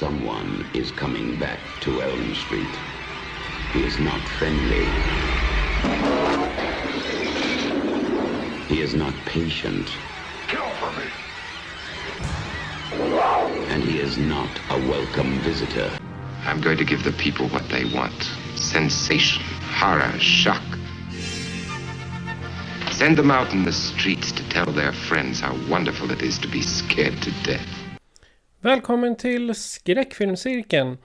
Someone is coming back to Elm Street. He is not friendly. He is not patient. Kill for me. And he is not a welcome visitor. I'm going to give the people what they want sensation, horror, shock. Send them out in the streets to tell their friends how wonderful it is to be scared to death. Välkommen till Skräckfilmscirkeln.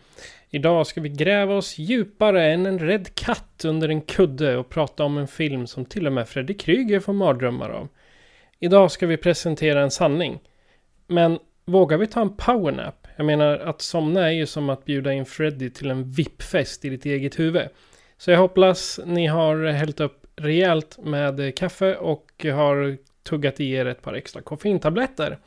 Idag ska vi gräva oss djupare än en rädd katt under en kudde och prata om en film som till och med Freddy Krüger får mardrömmar av. Idag ska vi presentera en sanning. Men vågar vi ta en powernap? Jag menar, att somna är ju som att bjuda in Freddy till en VIP-fest i ditt eget huvud. Så jag hoppas ni har hällt upp rejält med kaffe och har tuggat i er ett par extra koffeintabletter.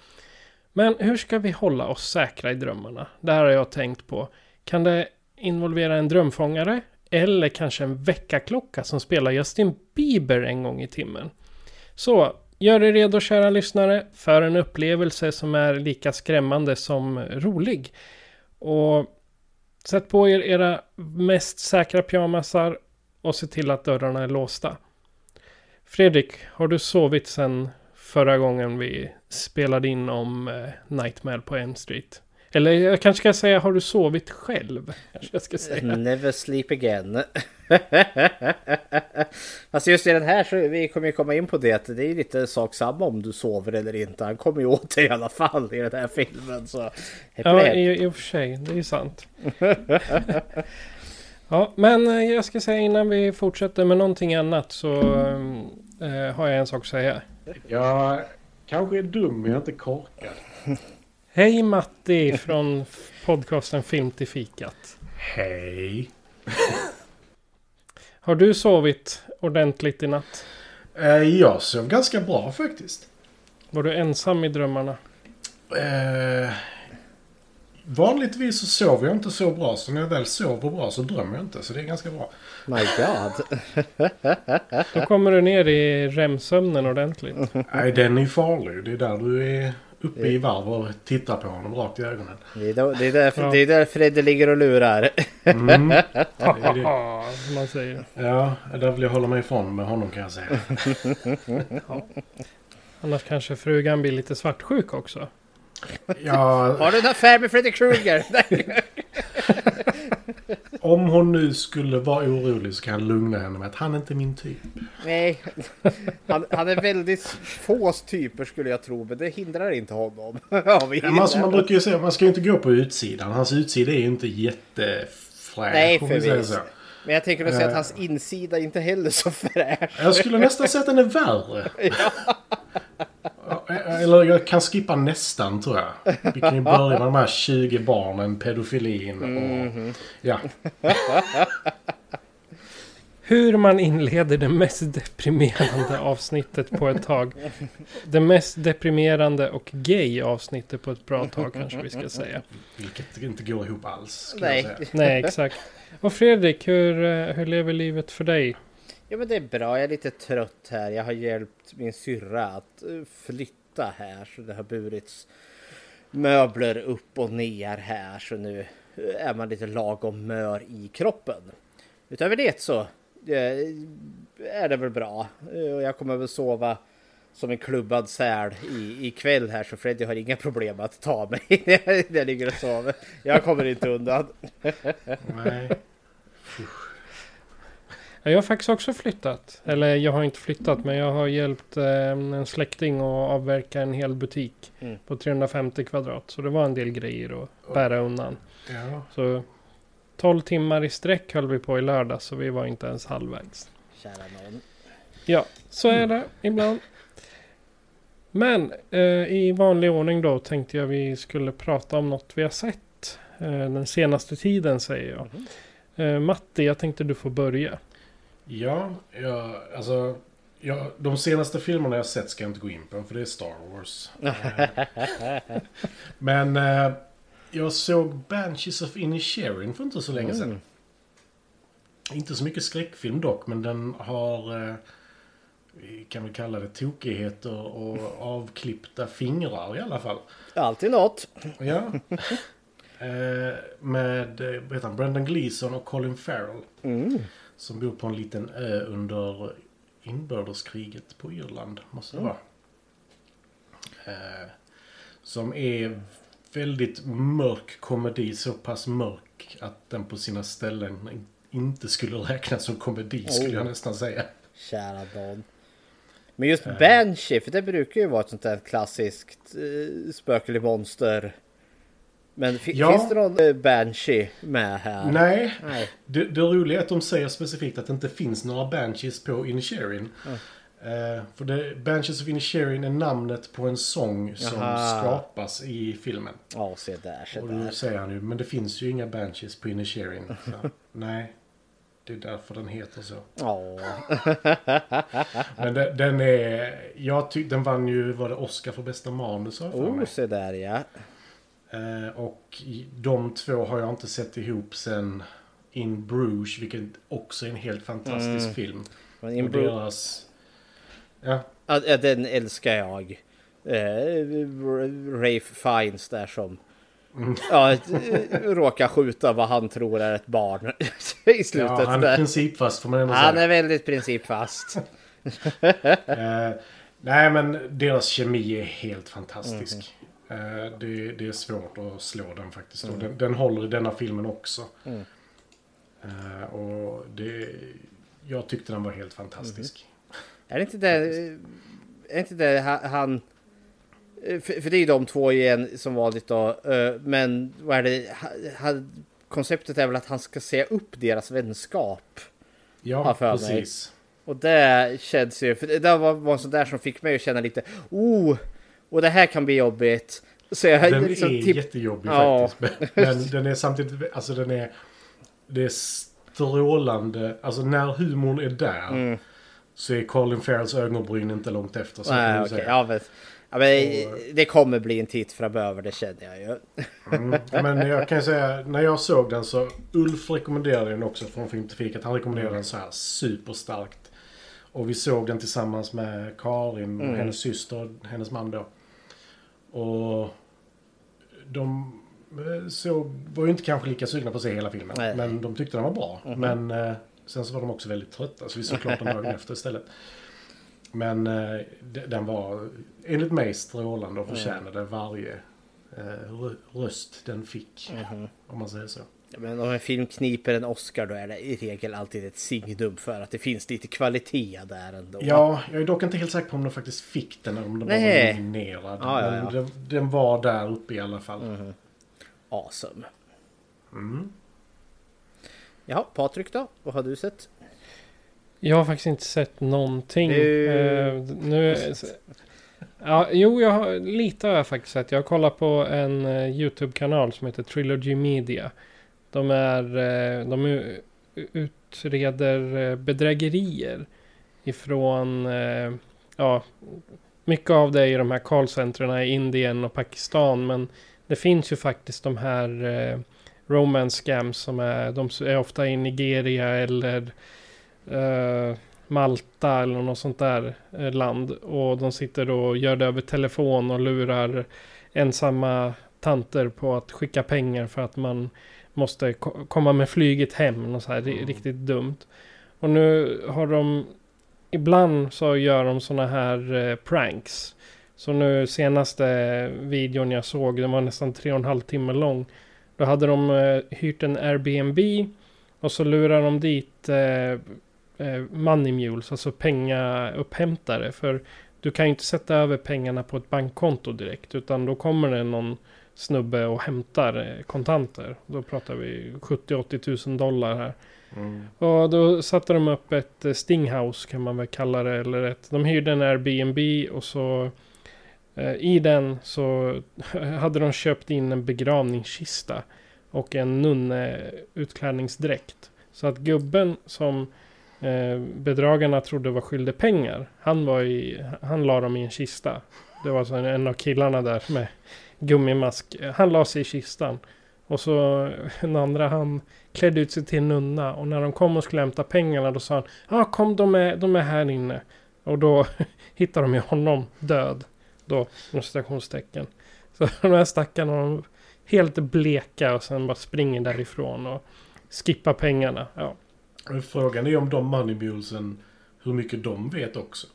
Men hur ska vi hålla oss säkra i drömmarna? Det här har jag tänkt på. Kan det involvera en drömfångare? Eller kanske en väckarklocka som spelar Justin Bieber en gång i timmen? Så, gör er redo kära lyssnare för en upplevelse som är lika skrämmande som rolig. Och sätt på er era mest säkra pyjamasar och se till att dörrarna är låsta. Fredrik, har du sovit sen förra gången vi spelade in om eh, Nightmare på Elm Street? Eller jag kanske ska säga, har du sovit själv? Jag ska säga. Never sleep again. alltså just i den här så vi kommer ju komma in på det att det är lite sak samma om du sover eller inte. Han kommer ju åt dig i alla fall i den här filmen. Så ja, i, i och för sig. Det är ju sant. ja, men eh, jag ska säga innan vi fortsätter med någonting annat så äh, har jag en sak att säga. Jag kanske är dum men jag är inte korkad. Hej Matti från podcasten Film till fikat. Hej. Har du sovit ordentligt i natt? Eh, jag sov ganska bra faktiskt. Var du ensam i drömmarna? Eh, vanligtvis så sover jag inte så bra. Så när jag väl sover bra så drömmer jag inte. Så det är ganska bra. My God. Då kommer du ner i REM-sömnen ordentligt. Nej, den är farlig. Det är där du är uppe i varv och tittar på honom rakt i ögonen. Det är, då, det är, därför, ja. det är där Fredde ligger och lurar. Mm. Det är det. man säger. Ja, där vill jag hålla mig ifrån med honom kan jag säga. ja. Annars kanske frugan blir lite svartsjuk också. Ja. Har du en affär med Freddy Krueger? Om hon nu skulle vara orolig så kan jag lugna henne med att han är inte min typ. Nej, han, han är väldigt få typer skulle jag tro, men det hindrar inte honom. ja, men alltså, man brukar ju säga man ska ju inte gå på utsidan. Hans utsida är ju inte jättefräsch. Nej, förvisso. Men jag tänker att säga att hans insida inte heller så fräsch. Jag skulle nästan säga att den är värre. ja. Eller jag kan skippa nästan tror jag. Vi kan ju börja med de här 20 barnen, pedofilin och... Mm. Ja. Hur man inleder det mest deprimerande avsnittet på ett tag. Det mest deprimerande och gay avsnittet på ett bra tag kanske vi ska säga. Vilket inte går ihop alls. Nej. Nej, exakt. Och Fredrik, hur, eh, hur lever livet för dig? Ja men det är bra, jag är lite trött här. Jag har hjälpt min syrra att eh, flytta här så det har burits möbler upp och ner här så nu är man lite lagom mör i kroppen. Utöver det så eh, är det väl bra. Eh, jag kommer väl sova som en klubbad säl i, ikväll här så Freddy har inga problem att ta mig när jag ligger och sover. Jag kommer inte undan. Nej. Jag har faktiskt också flyttat. Eller jag har inte flyttat men jag har hjälpt eh, en släkting att avverka en hel butik mm. på 350 kvadrat. Så det var en del grejer att bära undan. Ja. Så 12 timmar i sträck höll vi på i lördag så vi var inte ens halvvägs. Kära någon. Ja, så är det ibland. Men eh, i vanlig ordning då tänkte jag vi skulle prata om något vi har sett. Eh, den senaste tiden säger jag. Eh, Matti, jag tänkte du får börja. Ja, jag, alltså... Ja, de senaste filmerna jag sett ska jag inte gå in på för det är Star Wars. Men eh, jag såg Banshees of Inisherin för inte så länge sedan. Inte så mycket skräckfilm dock, men den har... Eh, vi kan väl kalla det tokigheter och avklippta fingrar i alla fall. Alltid något. Ja. eh, med eh, vad heter han? Brendan Gleeson och Colin Farrell. Som bor på en liten ö under inbördeskriget på Irland. Måste det vara. Eh, som är väldigt mörk komedi. Så pass mörk att den på sina ställen inte skulle räknas som komedi skulle jag nästan säga. Kära Dan. Men just Banshee, för det brukar ju vara ett sånt där klassiskt uh, spökelig monster. Men Ja. finns det någon eh, Banshee med här? Nej, Nej. Det, det roliga är att de säger specifikt att det inte finns några Banshees på Inisherin. Eh, för det, Banshees of Inisherin är namnet på en sång som Jaha. skapas i filmen. Ja, se där, se Och då säger han ju, men det finns ju inga Banshees på Inisherin. Nej, det är därför den heter så. Ja, Men den, den är, jag tyckte den vann ju, var det Oscar för bästa manus oh, se där ja. Eh, och de två har jag inte sett ihop sen In Bruges, vilket också är en helt fantastisk film. Men In och Bru- deras... Ja, Ja, den älskar jag. Eh, Rafe Fiennes där som Mm. ja, eh, råkar skjuta vad han tror är ett barn i slutet. ja han är där. principfast får man ändå Han säga. är väldigt principfast. Eh, nej, men deras kemi är helt fantastisk. Eh, det, det är svårt att slå den faktiskt. Mm. Den, den håller i denna filmen också. Eh, och det, jag tyckte den var helt fantastisk. Är det inte det, är inte det ha- han... För, för det är ju de två igen som vanligt då. eh, Men vad är det? Ha, ha, konceptet är väl att han ska se upp deras vänskap. Ja, för mig. precis. Och det känns ju, för det var, var sånt där som fick mig att känna lite oh, och det här kan bli jobbigt. Så jag Den liksom är typ- jättejobbig Ja. faktiskt. Men, men den är samtidigt, alltså den är, det är strålande. Alltså när humorn är där så är Colin Farrells ögonbryn inte långt efter. Så Mm. Nej, säga. ja, men, ja, men det kommer bli en titt framöver, det känner jag ju. Mm. Men jag kan säga, när jag såg den så Ulf rekommenderade den också från Filmtrafiket. Han rekommenderade den så här superstarkt. Och vi såg den tillsammans med Karin, Mm. hennes syster och hennes man då. Och de eh, såg, var ju inte kanske lika sugna på att se hela filmen. Nej. Men de tyckte den var bra. Men eh, sen så var de också väldigt trötta. Så vi såg klart den dagen efter istället. Men eh, de- den var enligt mig strålande och förtjänade varje eh, rö- röst den fick. Mhm. Om man säger så. Ja, Men om en film kniper en Oscar då är det i regel alltid ett signum för att det finns lite kvalitet där ändå. Ja, jag är dock inte helt säker på om den faktiskt fick den eller om den bara Nej. var nominerad. Ja, ja, ja. Den, den var där uppe i alla fall. Awesome. Mm. Jaha, Patrik då? Vad har du sett? Jag har faktiskt inte sett någonting. Du- Eh, nu, ja, jo, jag har, lite har jag faktiskt sett. Jag har kollat på en eh, YouTube-kanal som heter Trilogy Media. De, är, eh, de utreder eh, bedrägerier ifrån... Eh, ja, mycket av det är i de här callcentren i Indien och Pakistan. Men det finns ju faktiskt de här eh, romance scams som är, de är ofta i Nigeria eller eh, Malta eller något sånt där eh, land. Och de sitter då och gör det över telefon och lurar ensamma tanter på att skicka pengar för att man måste ko- komma med flyget hem. Och så här, ri- riktigt dumt. Och nu har de ibland så gör de såna här eh, pranks. Så nu senaste videon jag såg, den var nästan tre och en halv timme lång. Då hade de eh, hyrt en Airbnb och så lurar de dit eh, eh, money mules, alltså pengaupphämtare. För du kan ju inte sätta över pengarna på ett bankkonto direkt. Utan då kommer det någon snubbe och hämtar eh, kontanter. Då pratar vi 70-80 tusen dollar här. Mm. Och då satte de upp ett eh, stinghouse kan man väl kalla det. Eller ett, de hyrde en Airbnb och så Eh, I den så hade de köpt in en begravningskista och en nunneutklädningsdräkt. Så att gubben som eh, bedragarna trodde var skyldig pengar, han, var i, han la dem i en kista. Det var så en, en av killarna där med gummimask. Han la sig i kistan. Och så den andra han klädde ut sig till nunna. Och när de kom och skulle hämta pengarna då sa han Ja ah, kom de är, de är här inne. Och då hittade de ju honom död. Då, inom citationstecken. Så de här stackarna de helt bleka och sen bara springer därifrån och skippar pengarna. Ja. Frågan är om de moneymulesen, hur mycket de vet också.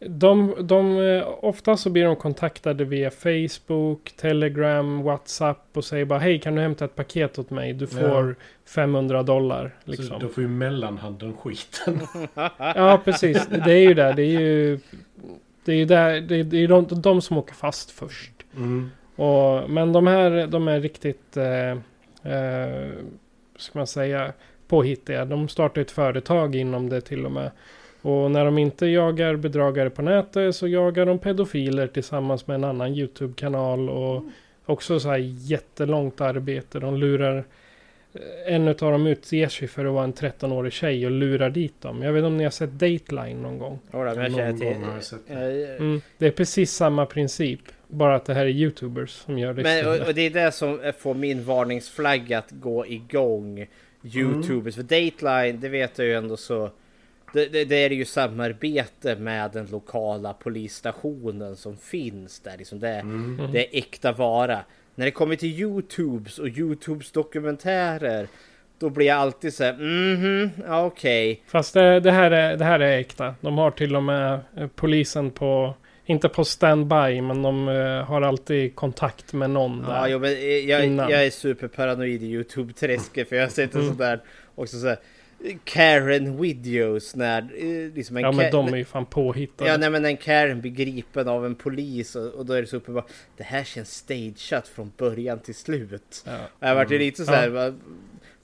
De, de, eh, ofta så blir de kontaktade via Facebook, Telegram, WhatsApp och säger bara hej kan du hämta ett paket åt mig? Du får ja. 500 dollar. Liksom. Så då får ju mellanhanden skiten. ja precis, det är ju det. Det är ju det är, där, det är, det är de, de som åker fast först. Mm. Och, men de här de är riktigt, eh, eh, ska man säga, påhittiga. De startar ett företag inom det till och med. Och när de inte jagar bedragare på nätet så jagar de pedofiler tillsammans med en annan YouTube-kanal. Och mm. också så här jättelångt arbete. De lurar... Eh, en av dem utger sig för att vara en 13-årig tjej och lurar dit dem. Jag vet inte om ni har sett Dateline någon gång? Ja, jag känner till. Det. Mm, det är precis samma princip. Bara att det här är YouTubers som gör det. Men, och, och det är det som får min varningsflagga att gå igång. YouTubers. Mm. För Dateline, det vet jag ju ändå så det, det, det, är ju samarbete med den lokala polisstationen som finns där. Liksom det, mm. det är äkta vara. När det kommer till Youtubes och Youtubes dokumentärer då blir jag alltid så här, mhm, okej. Okay. Fast det, det, här är, det här är äkta. De har till och med eh, polisen på, inte på standby, men de uh, har alltid kontakt med någon där. Ja, jo, men jag, jag är superparanoid i YouTube-träsket för jag har sett en mm. sån där också så här, Karen videos när eh, liksom en Ja men de är ju fan påhittade. Ja nej men en Karen blir gripen av en polis och, och då är det så uppenbart. Det här känns stageat från början till slut. Ja. Jag har varit mm. lite så här. Ja.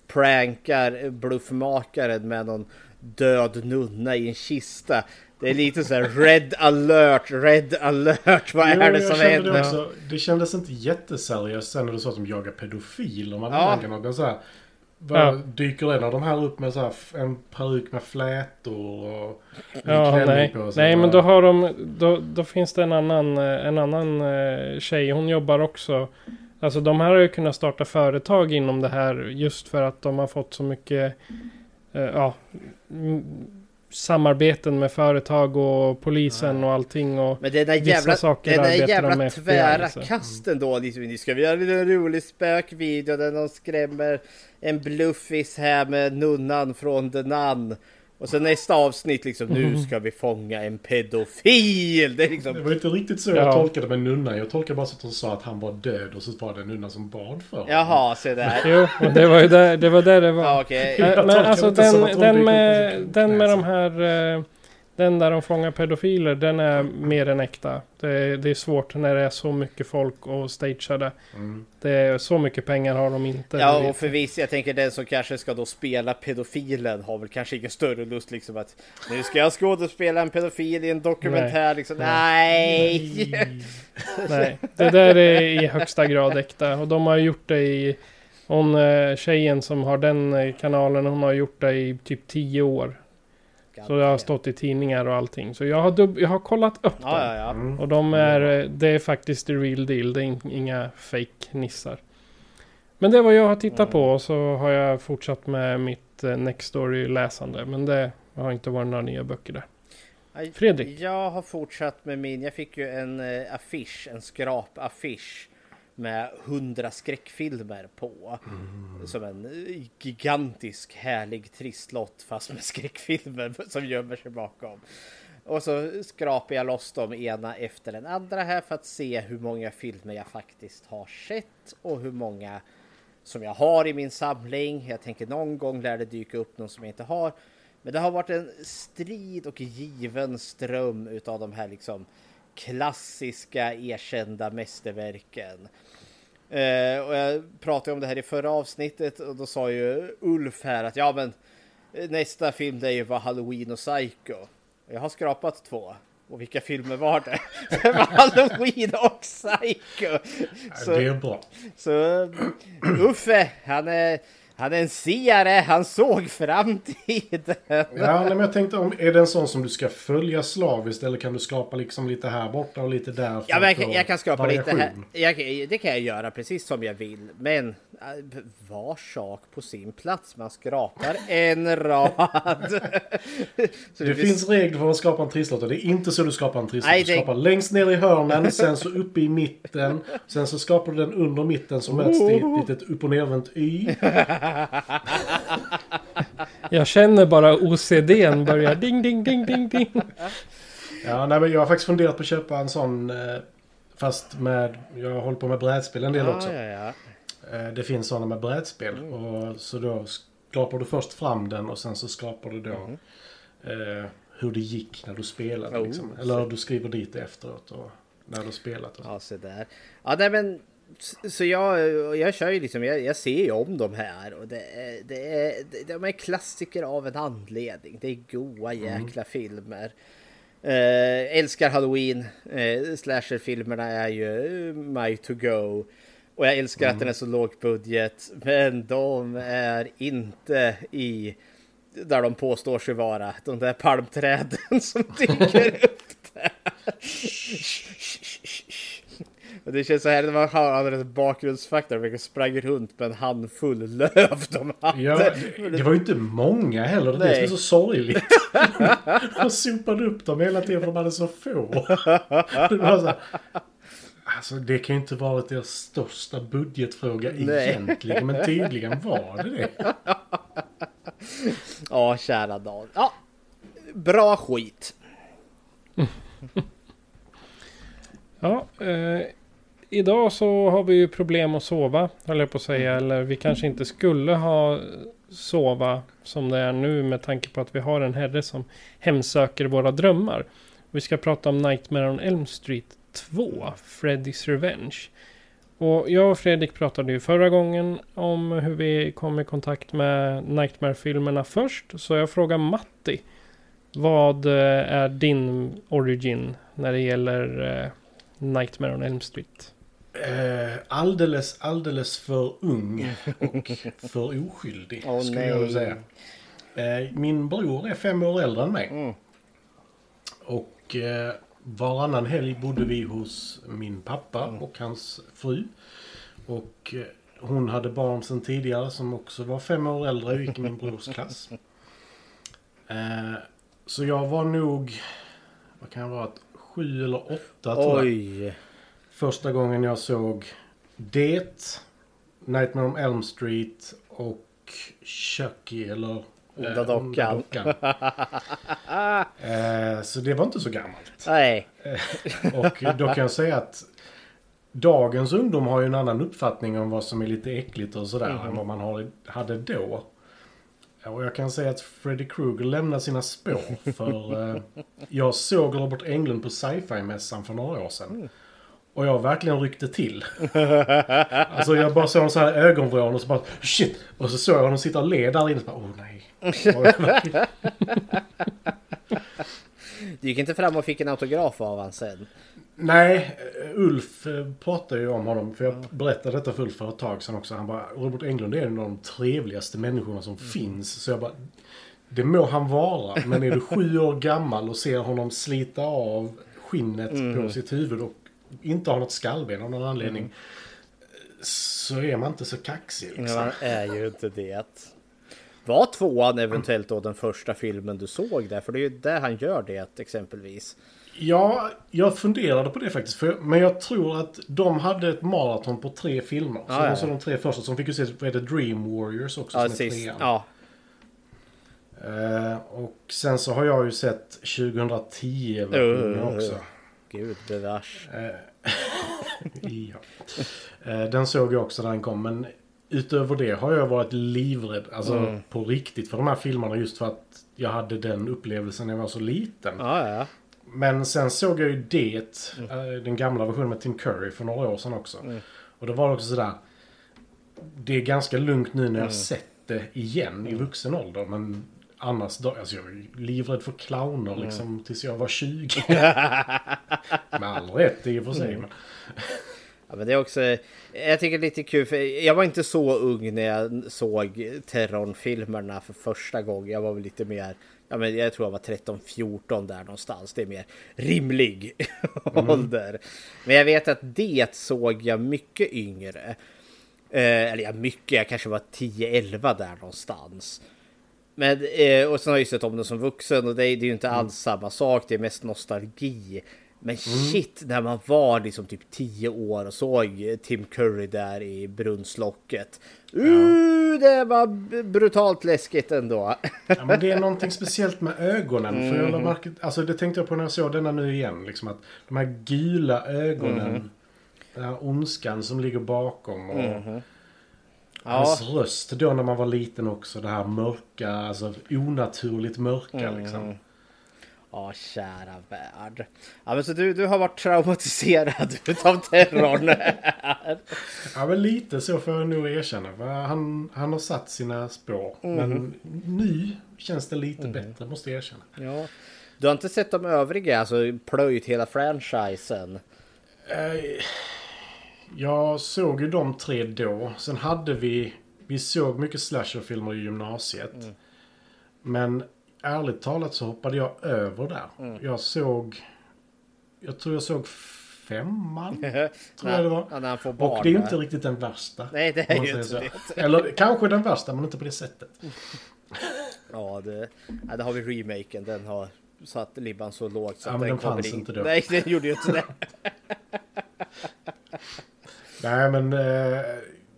Prankar bluffmakaren med någon död nunna i en kista. Det är lite så här red alert, red alert. Vad är det som händer? Det, det kändes inte jätteseriöst sen när du sa att de jagar pedofiler. Man ja. så här, ja. Dyker en av de här upp med så här, en peruk med flätor och ja, nej. på sig? Nej, men då har de, då, då finns det en annan, eh, en annan eh, tjej, hon jobbar också. Alltså de här har ju kunnat starta företag inom det här just för att de har fått så mycket, eh, ja, samarbeten med företag och polisen ja. och allting. Och Men den där jävla, saker den där jävla de tvära FBI, kasten då. Liksom, ska vi göra en rolig spökvideo där någon skrämmer en bluffis här med nunnan från The Nun. Och sen nästa avsnitt liksom, nu mm. ska vi fånga en pedofil! Det, liksom... det var inte riktigt så jag tolkade med nunnan. Jag tolkade bara så att hon sa att han var död och så var det en nunna som bad för honom. Jaha, se där. jo, det var ju där det var. Där det var. Ja, okay. Men alltså den, den, med, den med de här... Den där de fångar pedofiler, den är mer än äkta. Det är, det är svårt när det är så mycket folk och stageade. Mm. Det är, så mycket pengar har de inte. Ja, och förvisso, jag tänker den som kanske ska då spela pedofilen har väl kanske ingen större lust liksom att nu ska jag skådespela en pedofil i en dokumentär. Nej. Liksom, nej. nej. Det där är i högsta grad äkta. Och de har gjort det i... Hon eh, tjejen som har den eh, kanalen, hon har gjort det i typ tio år. Så det har stått i tidningar och allting. Så jag har, dubb, jag har kollat upp ja, dem. Ja, ja. Mm. Och de är, det är faktiskt the real deal. Det är inga fake nissar. Men det är vad jag har tittat mm. på. Och så har jag fortsatt med mitt uh, Next Story-läsande. Men det har inte varit några nya böcker där. Fredrik? Jag har fortsatt med min. Jag fick ju en uh, affisch, en skrapaffisch med hundra skräckfilmer på. Mm. Som en gigantisk härlig trisslott fast med skräckfilmer som gömmer sig bakom. Och så skrapar jag loss dem ena efter den andra här för att se hur många filmer jag faktiskt har sett och hur många som jag har i min samling. Jag tänker någon gång lär det dyka upp någon som jag inte har. Men det har varit en strid och given ström utav de här liksom klassiska erkända mästerverken. Eh, och jag pratade om det här i förra avsnittet och då sa ju Ulf här att ja men eh, nästa film det är ju var Halloween och Psycho. Jag har skrapat två. Och vilka filmer var det? Det var Halloween och Psycho. Så, Det är bra. så Uffe, han är, han är en siare, han såg framtiden. Ja, nej, men jag tänkte om, är det en sån som du ska följa slaviskt eller kan du skapa liksom lite här borta och lite där? Ja, men jag, jag kan skapa lite här. variation? Jag, det kan jag göra precis som jag vill. Men var sak på sin plats. Man skrapar en rad. Så Det blir- finns regler för att skapa en trisslott och det är inte så du skapar en trisslott. Nej, Du det- skapar längst ner i hörnen, sen så uppe i mitten. Sen så skapar du den under mitten som möts till ett litet upp och nervänt Y. Jag känner bara OCDn börjar ding, ding, ding, ding, ding. Ja, nej, men jag har faktiskt funderat på att köpa en sån. eh, Fast med, jag håller på med brädspel en del också. Ja, ja, ja. Eh, Det finns sådana med brädspel. Mm. Och, så då skrapar du först fram den och sen så skrapar du då eh, hur det gick när du spelade. Mm. Oh, liksom. Eller du skriver dit efteråt och när du spelat. Och så. Ja, så där. Ja, nej, men så- jag, jag kör ju liksom, jag, jag ser ju om de här och det det är, det- de är klassiker av en anledning. Det är goa jäkla filmer. Eh, älskar Halloween. Eh, Slasher-filmerna är ju eh, my to go. Och jag älskar att den är så låg budget. Men de är inte i där de påstår sig vara. De där palmträden som dyker upp där. Och det känns så här man har en bakgrundsfaktor. Vilka sprang runt med en handfull löv de hade. Ja, det, det var ju inte många heller. Det är det som är så sorgligt. De sopade upp dem hela tiden för de hade så få. Det, var så här, alltså, det kan ju inte varit deras största budgetfråga Nej. egentligen. Men tydligen var det det. Ja, kära Dan. Ja, bra skit. Ja, eh, idag så har vi ju problem att sova, höll jag på att säga. Eller vi kanske inte skulle ha sova som det är nu med tanke på att vi har en herre som hemsöker våra drömmar. Vi ska prata om Nightmare on Elm Street 2, Freddy's Revenge. Och jag och Fredrik pratade ju förra gången om hur vi kom i kontakt med Nightmare-filmerna först. Så jag frågar Matti. Vad eh, är din origin när det gäller eh, Nightmare on Elm Street? Eh, alldeles, alldeles för ung och för oskyldig. Åh, skulle jag säga. Eh, min bror är fem år äldre än mig. Mm. Och eh, varannan helg bodde vi hos min pappa Mm. och hans fru. Och eh, hon hade barn sedan tidigare som också var fem år äldre och gick i min brors klass. Eh, så jag var nog, vad kan jag vara, sju eller åtta tror jag. Oj. Första gången jag såg Det, Nightmare on Elm Street och Chucky eller... Onda eh, dockan. dockan. eh, så det var inte så gammalt. Nej. Och då kan jag säga att dagens ungdom har ju en annan uppfattning om vad som är lite äckligt och sådär än vad man har, hade då. Och jag kan säga att Freddy Krueger lämnar sina spår. För eh, jag såg Robert Englund på sci-fi-mässan för några år sedan. Och jag verkligen ryckte till. Alltså jag bara såg en så här ögonvrån och så bara shit. Och så såg jag honom sitta och le där inne och så bara åh nej. Du gick inte fram och fick en autograf av han sen? Nej, Ulf eh, pratade ju om honom. För jag berättade detta för Ulf för ett tag sedan också. Han bara, Robert Englund är en av de trevligaste människorna som finns. Så jag bara, det må han vara. Men är du sju år gammal och ser honom slita av skinnet på sitt huvud och inte har något skallben av någon anledning. Så är man inte så kaxig liksom. Man är ju inte det. Var tvåan eventuellt då den första filmen du såg där? För det är ju där han gör det exempelvis. Ja, jag funderade på det faktiskt. För, men jag tror att de hade ett maraton på tre filmer. Så Ja, de tre första. Som fick ju se, vad heter Dream Warriors också Ja, som är trean. Ja. Eh, och sen så har jag ju sett 2010 versionen Uh. också. Gud bevars. ja. Eh, den såg jag också när den kom. Men utöver det har jag varit livrädd. Alltså Mm. på riktigt för de här filmerna. Just för att jag hade den upplevelsen när jag var så liten. Ja, ja. Men sen såg jag ju det, Mm. eh, den gamla versionen med Tim Curry för några år sedan också. Och då var det också sådär. Det är ganska lugnt nu när jag Mm. sett det igen i vuxen ålder. Men annars, då, alltså jag är livrädd för clowner liksom tills jag var 20. Med all rätt i och för sig. Men, Ja, men det är också, jag tycker det är lite kul för jag var inte så ung när jag såg terrorfilmerna för första gången. Jag var väl lite mer, ja, men jag tror jag var 13-14 där någonstans. Det är mer rimlig ålder. Men jag vet att det såg jag mycket yngre. Eh, eller ja, mycket, jag kanske var 10-11 där någonstans. Men, eh, och sen har jag ju sett om det som vuxen och det, är- det är ju inte alls samma sak. Det är mest nostalgi. Men shit, när man var liksom typ 10 år och såg Tim Curry där i brunnslocket. Uh, det var brutalt läskigt ändå. ja, men det är någonting speciellt med ögonen. För jag lade märke, alltså det tänkte jag på när jag såg denna nu igen. Liksom att de här gula ögonen. Den här ondskan som ligger bakom. Och Ja, Hans röst då när man var liten också. Det här mörka, alltså onaturligt mörka liksom. ja kära värld. Ja, men så du, du har varit traumatiserad utav terrorn. Ja men lite så får jag nog erkänna. För Han, han har satt sina spår. Men nu känns det lite bättre måste jag erkänna. ja. Du har inte sett de övriga, alltså plöjt hela franchisen? Eh, Jag såg ju de tre då. Sen hade vi... Vi såg mycket slasherfilmer i gymnasiet. Men ärligt talat så hoppade jag över där. Jag såg... Jag tror jag såg femman. tror jag det var. Ja, när barn. Och det är ju inte riktigt den värsta. Nej, det är ju inte så. Eller kanske den värsta, men inte på det sättet. Ja, det, ja, det har vi remaken. Den har satt ribban så lågt så Ja, att den den kommer fanns in. inte då. Nej, den gjorde ju inte det. Nej, men eh,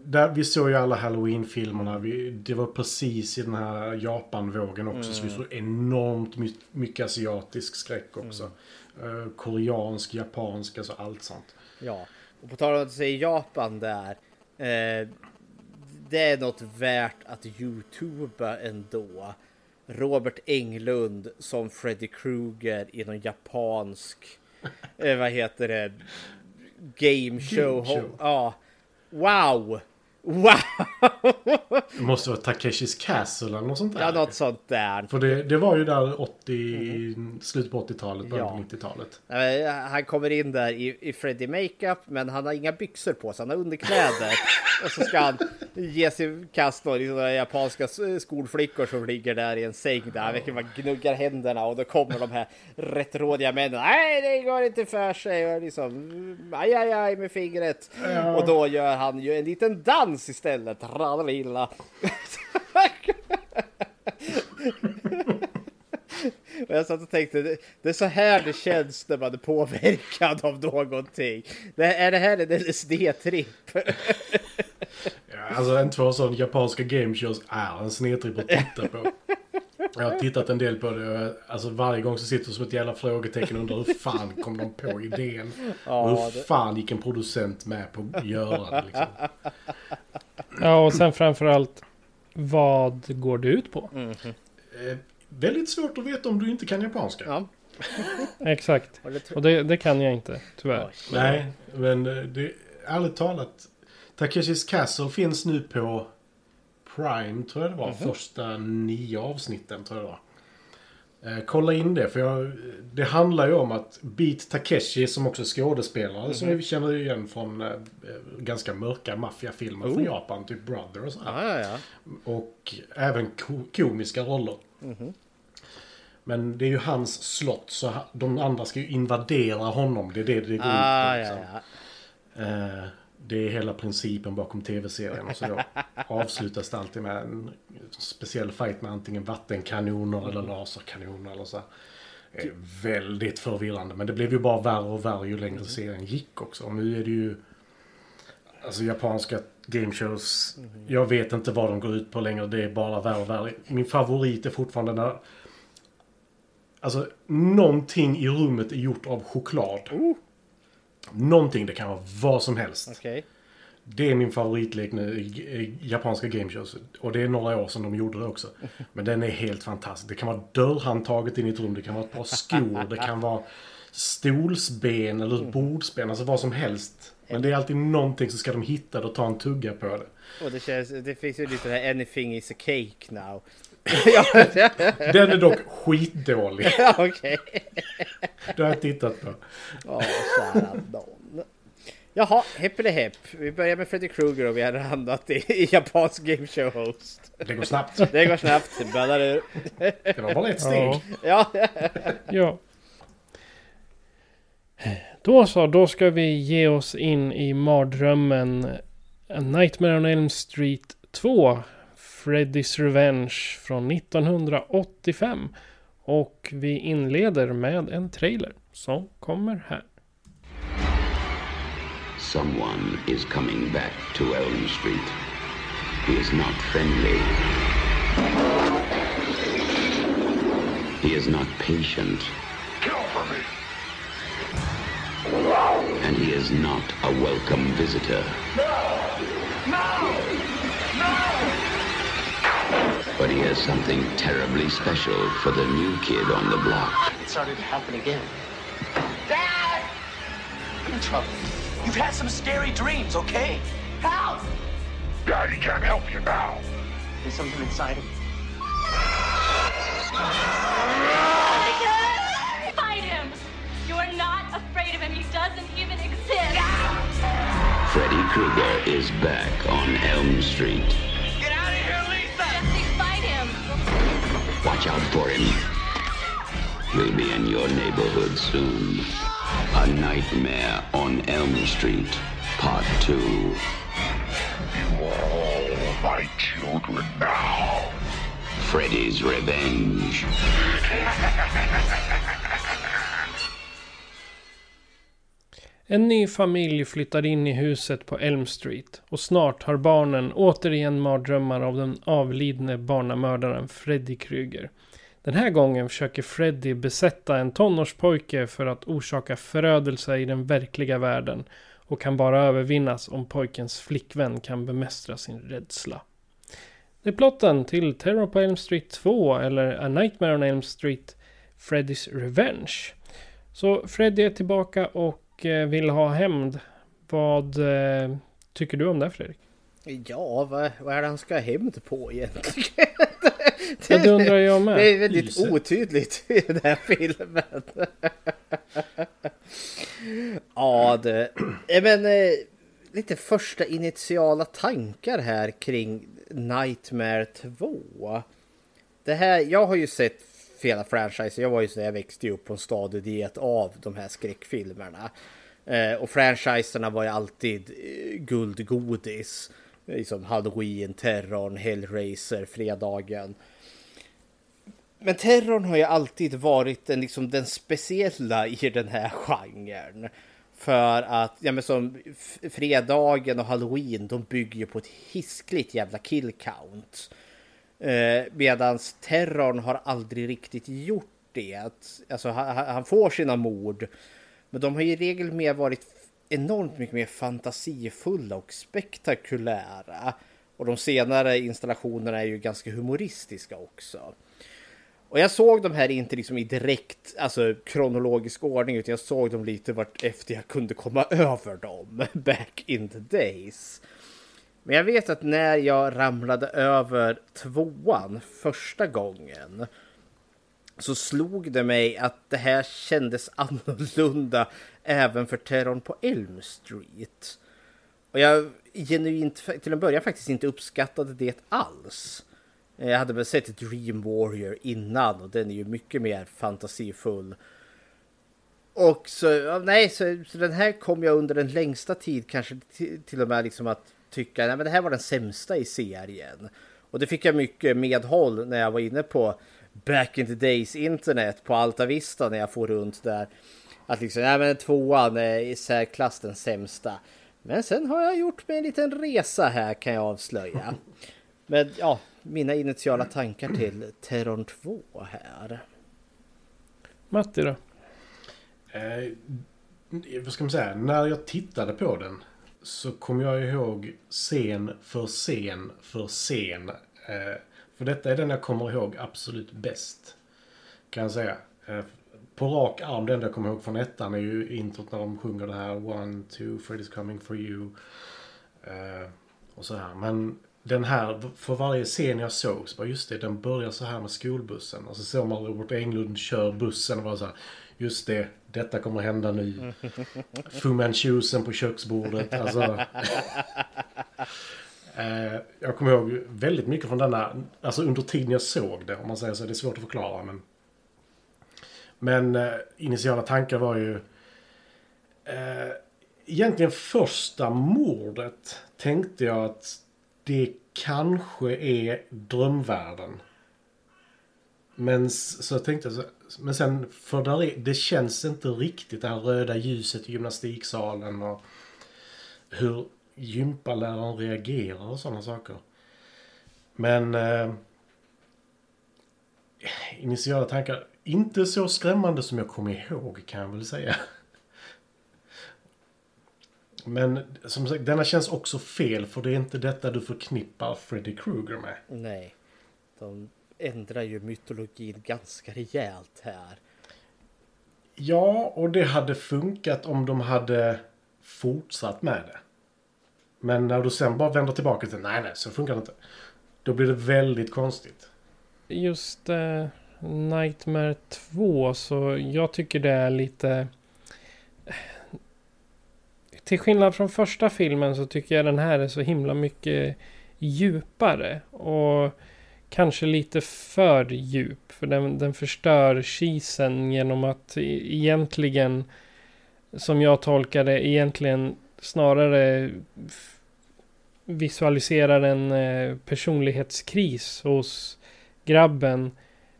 där, vi såg ju alla Halloween-filmerna. Det var precis i den här Japan-vågen också. Så vi såg enormt my, mycket asiatisk skräck också. Eh, koreansk, japansk, alltså allt sånt. Ja, och på tal om att säga Japan där. Eh, det är något värt att youtuba ändå. Robert Englund som Freddy Krueger i någon japansk, eh, vad heter det, game show. Game show. Ja, wow! Wow! Det måste vara Takeshis Castle eller något sånt där. Ja, något sånt där. För det, det var ju där 80, slutet på 80-talet, början Ja. på 90-talet. Eh, Han kommer in där i, i Freddy makeup men han har inga byxor på sig, han har underkläder. och så ska han ge sig kast då, några japanska skolflickor som ligger där i en säng där. Verkligen bara gnuggar händerna och då kommer de här rättrådiga männen. Nej, det går inte för sig. Och liksom, aj, aj, aj med fingret. Och då gör han ju en liten dans istället. Radavilla. Och jag satt och tänkte, det, det är så här det känns när man är påverkad av någonting. Det, är det här en LSD-tripp? Ja, alltså en två sån japanska game shows är en snedtripp att titta på. Jag har tittat en del på det. Alltså varje gång så sitter jag som ett jävla frågetecken och undrar hur fan kom de på idén? och hur det- fan gick en producent med på att göra det liksom? Ja, och sen framförallt, vad går det ut på? Eh, väldigt svårt att veta om du inte kan japanska. Ja. Exakt. Och det det, det kan jag inte, tyvärr. Nej, men eh, det, ärligt talat. Takeshis Castle finns nu på Prime, tror jag det var. Första nio avsnitten, tror jag det var. Eh, kolla in det, för jag, det handlar ju om att Beat Takeshi, som också är skådespelare, som vi känner igen från eh, ganska mörka maffiafilmer från Japan, typ Brother och sådär. Ja, ja, ja. Och även ko komiska roller. Men det är ju hans slott, så de andra ska ju invadera honom. Det är det det går ut på. Ah, liksom. ja, ja. Eh, Det är hela principen bakom tv-serien. Så då avslutas det alltid med en speciell fight med antingen vattenkanoner eller laserkanoner eller så. Det är väldigt förvirrande. Men det blev ju bara värre och värre ju längre serien gick också. Och nu är det ju... Alltså japanska gameshows. Jag vet inte vad de går ut på längre. Det är bara värre och värre. Min favorit är fortfarande när... Alltså någonting i rummet är gjort av choklad. Någonting, det kan vara vad som helst. Okej. Det är min favoritlek nu i japanska gameshows. Och det är några år sedan de gjorde det också. Men den är helt fantastisk. Det kan vara dörrhandtaget in i ett rum, det kan vara ett par skor, det kan vara stolsben eller Mm. ett bordsben, alltså vad som helst. Men det är alltid någonting så ska de hitta det och ta en tugga på det. Och det känns, det finns ju lite det här anything is a cake now. Den är dock skitdålig. ja, okej. Det har jag tittat på. Ja, kära nån. Jaha, hepp eller hepp. Vi börjar med Freddy Krueger och vi har hamnat i, i japansk game show host. Det går snabbt. Det går snabbt. Ur. Det var bara ett steg. Ja. Ja, Ja. Då så, då ska vi ge oss in i mardrömmen A Nightmare on Elm Street 2. Freddy's Revenge från 1985. Och vi inleder med en trailer som kommer här. Someone is coming back to Elm Street. He is not friendly. He is not patient. And he is not a welcome visitor. But he has something terribly special for the new kid on the block. It started to happen again. Dad! I'm in trouble. You've had some scary dreams, okay? Help! Daddy can't help you now. There's something inside of me. Fight him! You're not afraid of him. He doesn't even exist. Freddy Krueger is back on Elm Street. Watch out for him. He'll be in your neighborhood soon. A Nightmare on Elm Street, Part 2. You are all my children now. Freddy's Revenge. En ny familj flyttar in i huset på Elm Street och snart har barnen återigen mardrömmar av den avlidne barnamördaren Freddy Krueger. Den här gången försöker Freddy besätta en tonårspojke för att orsaka förödelse i den verkliga världen och kan bara övervinnas om pojkens flickvän kan bemästra sin rädsla. Det är plotten till Terror på Elm Street 2 eller A Nightmare on Elm Street Freddy's Revenge. Så Freddy är tillbaka och eh, vill ha hämnd. Vad eh, tycker du om det Fredrik? ja vad, vad är det han ska ha hämnd på egentligen? Ja, det undrar jag med. Det är väldigt Lyset. otydligt i den här filmen. ja, det... eh, Men lite första initiala tankar här kring Nightmare 2. Det här, jag har ju sett hela franchisen. Jag var ju så jag växte ju upp på en stadig diet av de här skräckfilmerna. Eh, och franchiserna var ju alltid eh, guldgodis. Liksom Halloween, Terrorn, Hellraiser, Fredagen. Men terrorn har ju alltid varit den, liksom, den speciella i den här genren. För att, ja men som fredagen och halloween, de bygger ju på ett hiskligt jävla kill count. Eh, medans terrorn har aldrig riktigt gjort det. Alltså han, han får sina mord. Men de har i regel mer varit enormt mycket mer fantasifulla och spektakulära. Och de senare installationerna är ju ganska humoristiska också. Och jag såg de här inte liksom i direkt alltså, kronologisk ordning utan jag såg dem lite vart efter jag kunde komma över dem back in the days. Men jag vet att när jag ramlade över tvåan första gången så slog det mig att det här kändes annorlunda även för terrorn på Elm Street. Och jag genuint till en början faktiskt inte uppskattade det alls. Eh, jag hade väl sett Dream Warrior innan och den är ju mycket mer fantasifull. Och så, nej, så, så den här kom jag under den längsta tid kanske till, till och med liksom att tycka, men det här var den sämsta i serien. Och det fick jag mycket medhåll när jag var inne på back in the days internet på Alta Vista när jag får runt där. Att liksom, nej men tvåan är i särklass den sämsta. Men sen har jag gjort mig en liten resa här kan jag avslöja. Men ja, mina initiala tankar till Terrorn 2 här. Matti då? Eh, vad ska man säga? När jag tittade på den så kom jag ihåg scen för scen för scen. Eh, för detta är den jag kommer ihåg absolut bäst. Kan jag säga. Eh, på rak arm, det enda jag kommer ihåg från ettan är ju introt när de sjunger det här One, two, Freddy's coming for you. Eh, och så här. Men den här, för varje scen jag såg så bara just det, den börjar så här med skolbussen. Och så såg man Robert Englund kör bussen och bara så här, just det, detta kommer hända nu. Fu Manchusen på köksbordet. Alltså, eh, jag kommer ihåg väldigt mycket från denna, alltså under tiden jag såg det, om man säger så. Det är svårt att förklara, men... Men eh, initiala tankar var ju... Eh, egentligen första mordet tänkte jag att det kanske är drömvärlden. Men så jag tänkte så, men sen för där är, det känns inte riktigt det här röda ljuset i gymnastiksalen och hur gympaläraren reagerar och sådana saker. Men eh, initiala tankar, inte så skrämmande som jag kommer ihåg kan jag väl säga. Men som sagt, denna känns också fel för det är inte detta du förknippar Freddy Krueger med. Nej. De ändrar ju mytologin ganska rejält här. Ja, och det hade funkat om de hade fortsatt med det. Men när du sen bara vänder tillbaka till nej, nej, så funkar det inte. Då blir det väldigt konstigt. Just eh, Nightmare 2 så jag tycker det är lite... Till skillnad från första filmen så tycker jag den här är så himla mycket djupare. Och kanske lite för djup. För den, den förstör kisen genom att e, egentligen, som jag tolkar det, egentligen snarare visualiserar en eh, personlighetskris hos grabben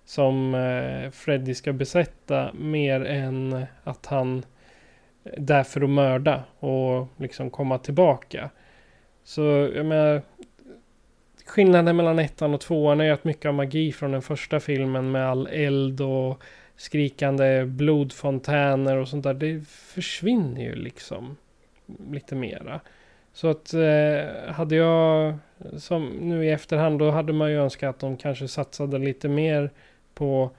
som eh, Freddy ska besätta mer än att han är där för att mörda och liksom komma tillbaka. Så jag menar, skillnaden mellan ettan och tvåan är ju att mycket av magi från den första filmen med all eld och skrikande blodfontäner och sånt där, det försvinner ju liksom lite mera. Så att eh, hade jag, som nu i efterhand, då hade man ju önskat att de kanske satsade lite mer på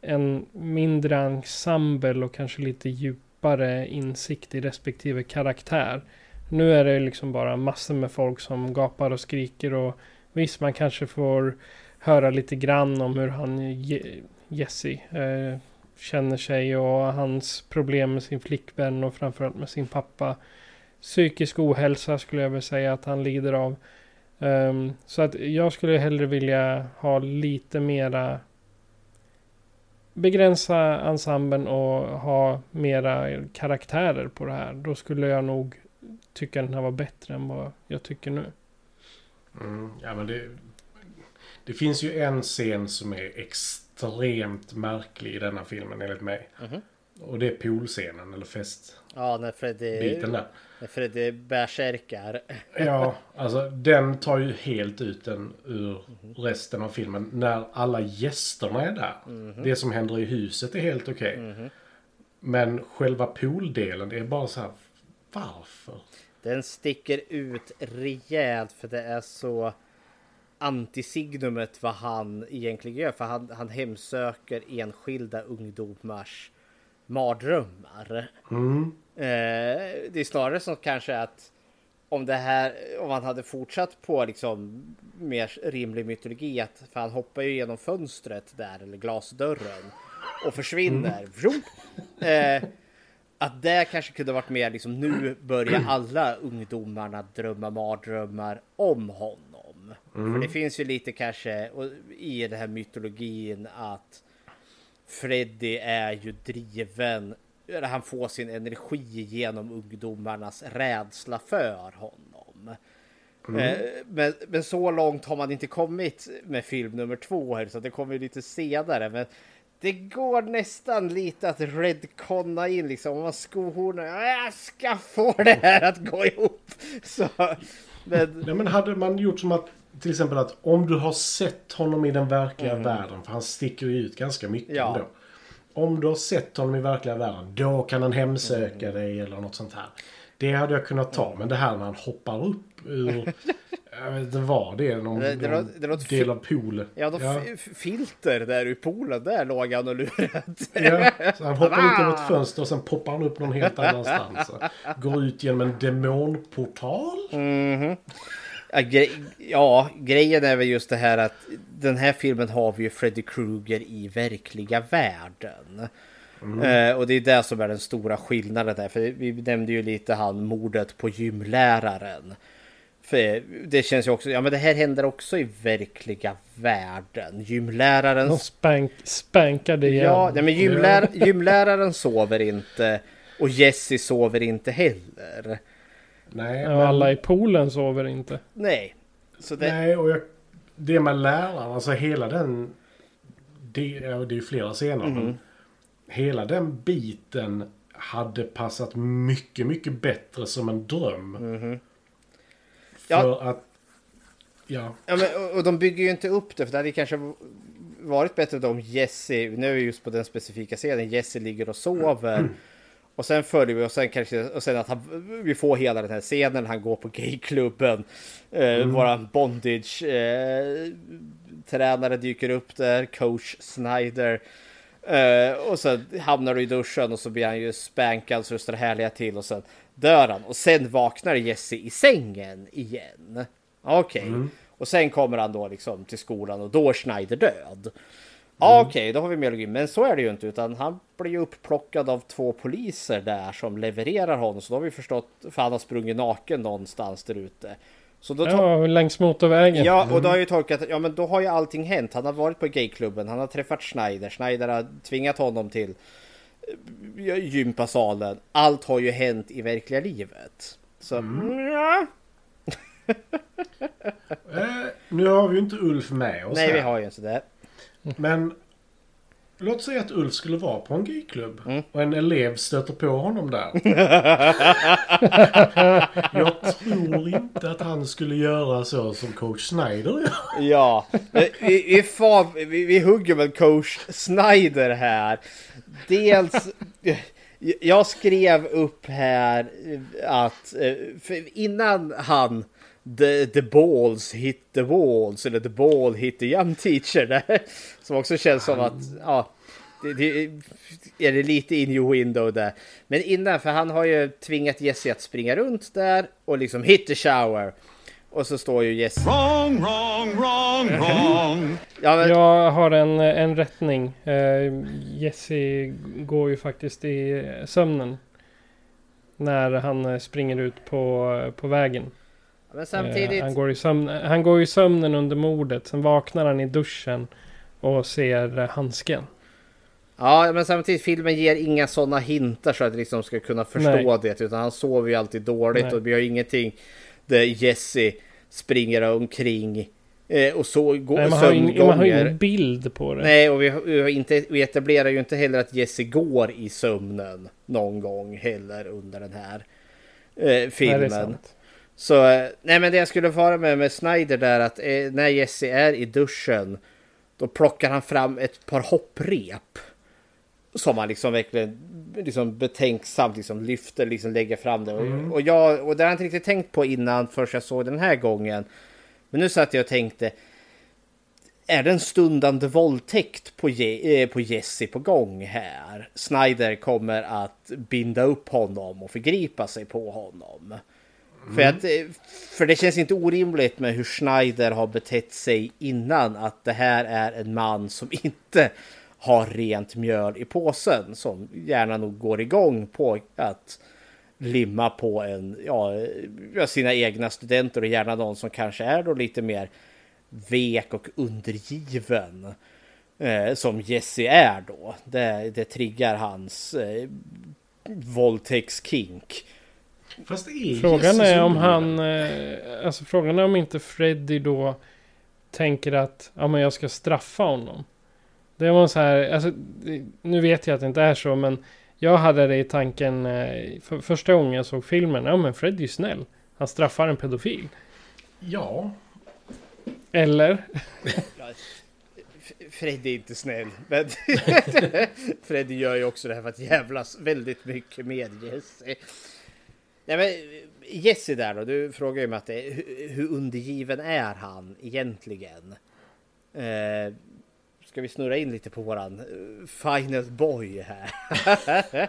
en mindre ensemble och kanske lite djupare insikt i respektive karaktär. Nu är det liksom bara massor med folk som gapar och skriker och visst man kanske får höra lite grann om hur han Je- Jesse eh, känner sig och hans problem med sin flickvän och framförallt med sin pappa. Psykisk ohälsa skulle jag väl säga att han lider av. Um, så att jag skulle hellre vilja ha lite mera begränsa ensemblen och ha mera karaktärer på det här. Då skulle jag nog tycka den här var bättre än vad jag tycker nu. Mm, ja, men det, det finns ju en scen som är extremt märklig i denna filmen enligt mig. Och det är poolscenen, eller festbiten Ja, när Freddy, där. när Freddy bärsärkar. Ja, alltså den tar ju helt ut den ur resten av filmen. När alla gästerna är där. Det som händer i huset är helt okej. Men själva pooldelen, är bara så här, varför? Den sticker ut rejält för det är så antisignumet vad han egentligen gör. För han, han hemsöker enskilda ungdomars mardrömmar. Eh, det är snarare så kanske att om det här, om han hade fortsatt på liksom mer rimlig mytologi att för han hoppar ju genom fönstret där eller glasdörren och försvinner. Vroom. Eh, att det kanske kunde varit mer liksom nu börjar alla ungdomarna drömma mardrömmar om honom. För det finns ju lite kanske i den här mytologin att Freddy är ju driven, han får sin energi genom ungdomarnas rädsla för honom. Eh, Men, men så långt har man inte kommit med film nummer två här, så det kommer lite senare. Men det går nästan lite att redconna in liksom, om man skohornar, jag ska få det här att gå ihop. Så, men, Nej, men hade man gjort som att till exempel att om du har sett honom i den verkliga världen, för han sticker ju ut ganska mycket Ja. ändå. Om du har sett honom i verkliga världen, då kan han hemsöka dig eller något sånt här. Det hade jag kunnat ta, men det här när han hoppar upp ur Jag vet inte vad det är. Någon, Det- det någon det del av pool. Ja, de ja. filter där i poolen, där låg han och lurade. Ja, så han hoppar ut genom ett fönster och sen poppar han upp någon helt annanstans. Går ut genom en demonportal. Ja, gre ja, grejen är väl just det här att den här filmen har vi ju Freddy Krueger i verkliga världen. Eh, och det är det som är den stora skillnaden där. För vi nämnde ju lite han mordet på gymläraren. För det känns ju också, ja men det här händer också i verkliga världen. Gymläraren... De spank, spankade igen. Ja, nej, men gymlär, gymläraren sover inte. Och Jesse sover inte heller. Nej, Och alla i poolen sover inte. Nej. Så det, Nej, och jag, det med läraren, alltså hela den... Det, det är ju flera scener, Mhm. men hela den biten hade passat mycket, mycket bättre som en dröm. Mhm. Ja. För att... Ja. Ja, men, och, de bygger ju inte upp det, för det hade kanske varit bättre om Jesse, nu är vi just på den specifika scenen, Jesse ligger och sover. Och sen följer vi och sen kanske, och sen att han, vi får hela den här scenen, han går på gayklubben. Eh, Våran bondage eh, tränare dyker upp där, coach Snyder. Eh, och sen hamnar du i duschen och så blir han ju spankad så det står härliga till och sen dör han. Och sen vaknar Jesse i sängen igen. Okej. Och sen kommer han då liksom till skolan och då är Schneider död. Ja, Okej, då har vi mer logik. Men så är det ju inte, utan han blir ju upplockad av två poliser där som levererar honom. Så då har vi förstått, för han har sprungit naken någonstans där ute. Så då tar, Ja, längs motorvägen. Ja, och då har jag ju tolkat att ja, men då har ju allting hänt. Han har varit på gayklubben, han har träffat Schneider, Schneider har tvingat honom till gympasalen. Allt har ju hänt i verkliga livet. Så, ja. Eh, nu har vi ju inte Ulf med oss Nej, här. vi har ju inte det. Men låt säga att Ulf skulle vara på en gayklubb Mm. och en elev stöter på honom där. Jag tror inte att han skulle göra så som coach Snyder gör. Ja, vi, vi, fan, vi, vi hugger med coach Snyder här. Dels, jag skrev upp här att eh, innan han the, the balls hit the walls eller the ball hit the young teacher där, som också känns som att ja, det, det, är det lite in your window där. Men innan, för han har ju tvingat Jesse att springa runt där och liksom hit the shower. Och så står ju Jesse... Wrong, wrong, wrong, wrong. Ja, men, Jag har en, en rättning. Uh, Jesse går ju faktiskt i sömnen. När han eh, springer ut på, på vägen. Men Eh, samtidigt... han, går i sömn, han går i sömnen under mordet. Sen vaknar han i duschen. Och ser eh, handsken. Ja, men samtidigt filmen ger inga sådana hintar så att liksom ska kunna förstå Nej. det. Utan han sover ju alltid dåligt Nej. och vi har ingenting där Jesse springer omkring eh, och så går Nej, man, har ju, man har ingen bild på det. Nej, och vi, vi, inte, vi etablerar ju inte heller att Jesse går i sömnen någon gång heller under den här eh, Nej, filmen. sant. Så eh, nej, men det jag skulle fara med med Snyder där att eh, när Jesse är i duschen då plockar han fram ett par hopprep. Som han liksom verkligen liksom betänksamt liksom lyfter, liksom lägger fram det. Och, och, jag, och det har jag inte riktigt tänkt på innan först jag såg den här gången. Men nu satt jag och tänkte. Är det en stundande våldtäkt på, Je- eh, på Jesse på gång här? Snyder kommer att binda upp honom och förgripa sig på honom. För, att, eh, för det känns inte orimligt med hur Schneider har betett sig innan att det här är en man som inte har rent mjöl i påsen som gärna nog går igång på att limma på en, ja, ja, sina egna studenter och gärna någon som kanske är då lite mer vek och undergiven eh, som Jesse är då. Det, det triggar hans eh, våldtäktskink. Fast är Frågan är om han... Eh, alltså frågan är om inte Freddy då tänker att ja, men jag ska straffa honom. Det var så här, alltså, nu vet jag att det inte är så men jag hade det i tanken eh, för, första gången jag såg filmen. Ja men Freddy är snäll. Han straffar en pedofil. Ja. Eller? Freddy är inte snäll. Men Freddy gör ju också det här för att jävlas väldigt mycket med Jesse. Nej, men, Jesse där då, du frågar ju mig att det, hur, hur undergiven är han egentligen? Eh, ska vi snurra in lite på våran eh, final boy här?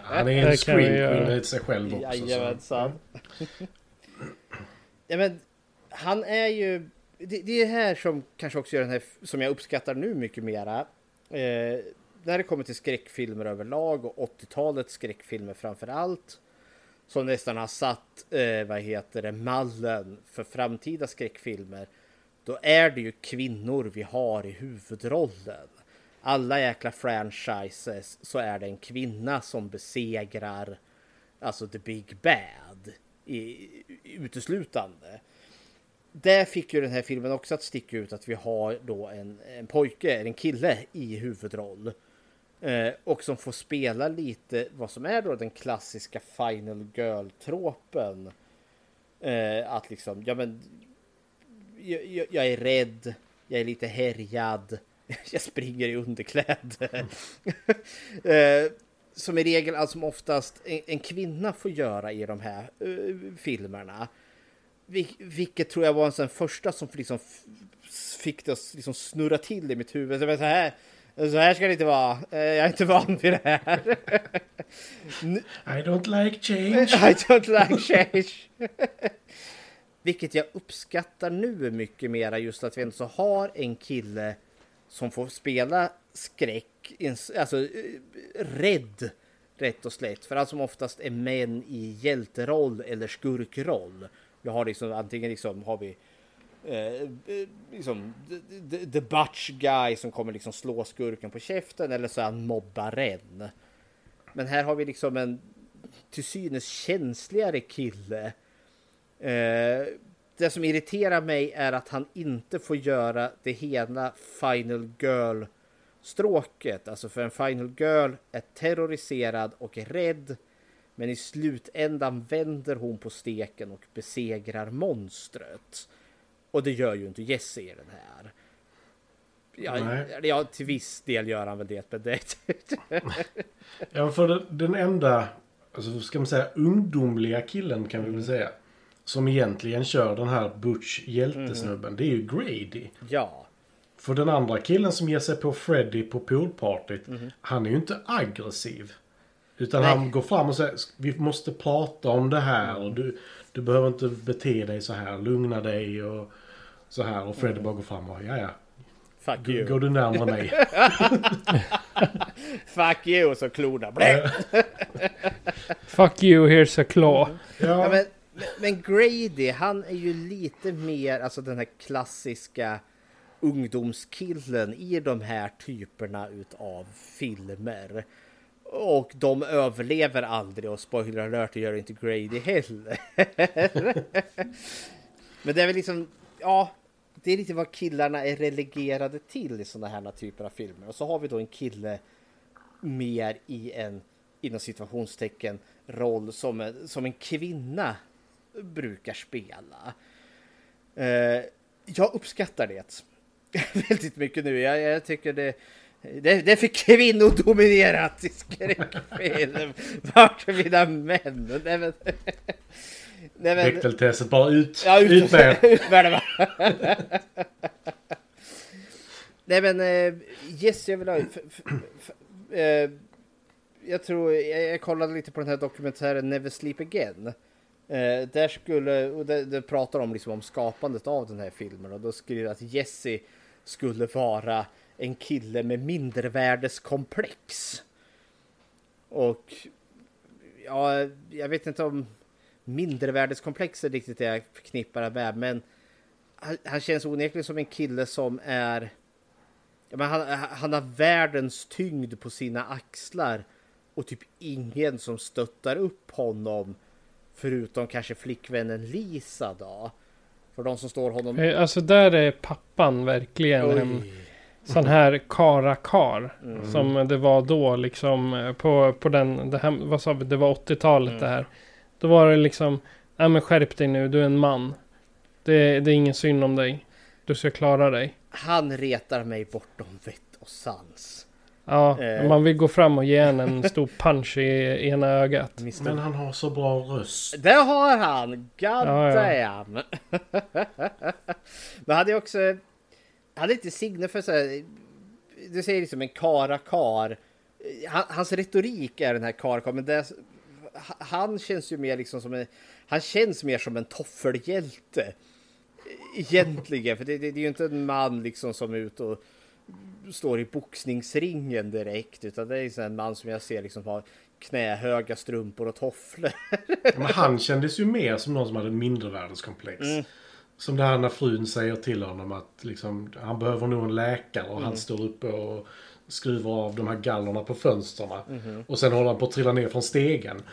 Han är en queen i sig själv också. så- Jajamensan. ja, men han är ju... Det, det är här som kanske också gör den här, som jag uppskattar nu mycket mera. Eh, när det kommer till skräckfilmer överlag och 80-talets skräckfilmer framför allt. Som nästan har satt, eh, vad heter det, mallen för framtida skräckfilmer. Då är det ju kvinnor vi har i huvudrollen. Alla jäkla franchises så är det en kvinna som besegrar alltså the big bad i, uteslutande. Där fick ju den här filmen också att sticka ut att vi har då en, en pojke, en kille i huvudroll. Eh, och som får spela lite vad som är då den klassiska final girl-tråpen. Eh, att liksom, ja men jag, jag, jag är rädd, jag är lite härjad, jag springer i underkläder. eh, som i regel, alltså som oftast en, en kvinna får göra i de här uh, filmerna. Vil, vilket tror jag var en sån första som liksom fick det att liksom snurra till i mitt huvud. Så, här, så här ska det inte vara. Eh, Jag är inte van vid det här. I don't like change. I don't like change. Vilket jag uppskattar nu mycket mera just att vi ändå har en kille som får spela skräck, alltså eh, rädd rätt och slätt. För allt som oftast är män i hjälteroll eller skurkroll. Vi har liksom antingen liksom har vi Eh, eh, liksom the, the, the butch guy som kommer liksom slå skurken på käften eller så är han mobbaren. Men här har vi liksom en till synes känsligare kille. Eh, det som irriterar mig är att han inte får göra det hela Final Girl stråket. Alltså för en Final Girl är terroriserad och är rädd. Men i slutändan vänder hon på steken och besegrar monstret. Och det gör ju inte Jesse i den här. Ja, ja, till viss del gör han väl det, men det... Ja, för den, enda, alltså ska man säga ungdomliga killen kan vi Mm. väl säga. Som egentligen kör den här Butch hjältesnubben. Mm. Det är ju Grady. ja. För den andra killen som ger sig på Freddy på poolpartyt. Mhm. Han är ju inte aggressiv. Utan Nej. han går fram och säger vi måste prata om det här. Och du, du behöver inte bete dig så här. Lugna dig och så här. Och Freddy bara går fram och ja ja. Fuck Går, you. går du närmare mig? Fuck you, så klorna. Fuck you, here's a claw. Ja, ja, men, men- Grady, han är ju lite mer alltså den här klassiska ungdomskillen i de här typerna utav filmer. Och de överlever aldrig och spoiler alert gör inte Grady heller. Men det är väl liksom, ja, det är lite vad killarna är relegerade till i sådana här typer av filmer. Och så har vi då en kille mer i en, inom situationstecken, roll som en, som en kvinna brukar spela. Eh, jag uppskattar det väldigt mycket nu. Jag, jag tycker det, det, det är för kvinnodominerat i skräckfilm. Vart är mina män? Nej, men, nej, men, bara ut. Ja, ut, ut med er. ut med det bara. Nej men eh, yes, jag vill ha... Eh, jag tror, jag, jag kollade lite på den här dokumentären Never Sleep Again. Eh, där skulle, och det, det pratar om liksom om skapandet av den här filmen och då skriver att Jesse skulle vara en kille med mindervärdeskomplex. Och ja, jag vet inte om mindervärdeskomplex är riktigt det jag förknippar det med, men han, han känns onekligen som en kille som är... Men han, han har världens tyngd på sina axlar och typ ingen som stöttar upp honom förutom kanske flickvännen Lisa då. För de som står honom... Eh, Alltså där är pappan verkligen en Oj. sån här karakar. Mm. Som det var då liksom eh, på, på den, det här, vad sa vi, det var 80-talet Mm. det här. Då var det liksom, nej men skärp dig nu, du är en man. Det, det är ingen synd om dig. Du ska klara dig. Han retar mig bortom vett och sans. Ja, Eh. man vill gå fram och ge en en stor punch i ena ögat. Men han har så bra röst. Det har han! God Ja, ja. damn! Men hade jag också... Hade inte Signe för så här, Du säger liksom en kara-kar. Han, hans retorik är den här kara men det, han känns ju mer liksom som en... Han känns mer som en toffelhjälte. Egentligen, för det, det, det är ju inte en man liksom som är ute och står i boxningsringen direkt, utan det är så en man som jag ser liksom har knähöga strumpor och tofflor. Men han kändes ju mer som någon som hade mindervärdeskomplex. Mm. Som det här när frun säger till honom att liksom, han behöver nog en läkare och Mm. han står uppe och skruvar av de här gallerna på fönstren. Mhm. Och sen håller han på att trilla ner från stegen. Så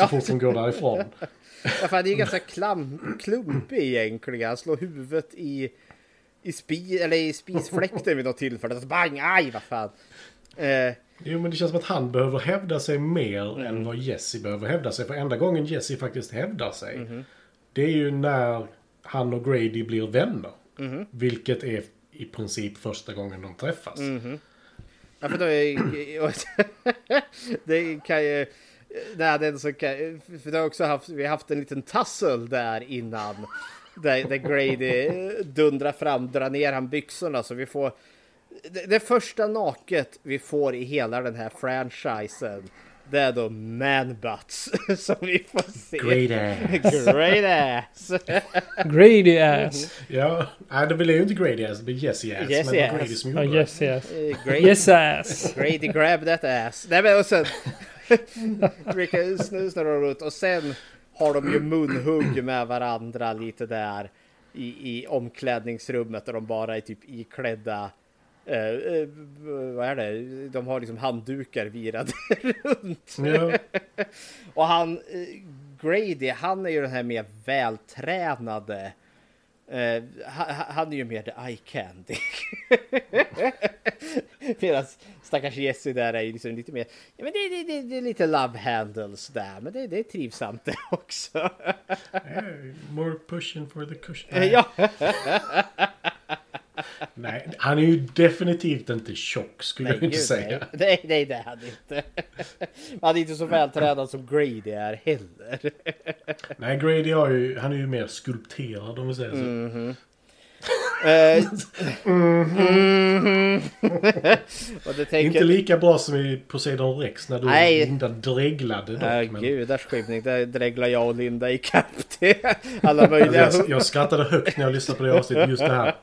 Ja. fort de går därifrån. Ja, för han är ju ganska klam, klumpig egentligen. Han slår huvudet i, i, spi, eller i spisfläkten vid något tillfälle. Så bang, aj vad fan. Eh, Jo men det känns som att han behöver hävda sig mer Mm. än vad Jesse behöver hävda sig. För enda gången Jesse faktiskt hävdar sig. Mhm. Det är ju när han och Grady blir vänner. Mhm. Vilket är i princip första gången de träffas. Mhm. Ja, för då är Det kan ju... Nej, den så kan, för det har också haft, vi har haft en liten tassel där innan. Där, där Grady eh, dundrar fram, drar ner han byxorna så vi får... Det, det första naket vi får i hela den här franchisen. Det är då man butts som vi får se. Great ass. Great ass. Grady ass. Ja, nej det blir ju inte Grady ass, det blir Jesse ass. Jesse men ass. Grady som Ja, gjorde yes yes. Eh, Grady, Yes ass. Grady grab that ass. Nej men och sen... Brukar snu- snurra runt och sen har de ju munhugg med varandra lite där i, i omklädningsrummet där de bara är typ iklädda eh, eh, vad är det? De har liksom handdukar virade runt. Ja. Och han, eh, Grady, han är ju den här mer vältränade. Eh, ha- ha- han är ju mer the eye candy. Medan stackars Jesse där är ju liksom lite mer, ja men det, det, det, det är lite love handles där, men det, det är trivsamt det också. Eh, More pushing for the cushion. Ja. Nej, han är ju definitivt inte tjock skulle jag ju inte gud, säga. Nej, nej, nej, det är han inte. Han är inte så vältränad som Grady är heller. Nej, Grady har ju, han är ju mer skulpterad om vi säger så. Eh, mhm. Och det tänker... Inte lika bra som i Poseidon Rex när du Nej. och Linda dreglade dock. Ja, men gudars skymning. Där dreglar jag och Linda i kapp till alla möjliga... alltså, jag, jag skrattade högt när jag lyssnade på det avsnittet. Just det här.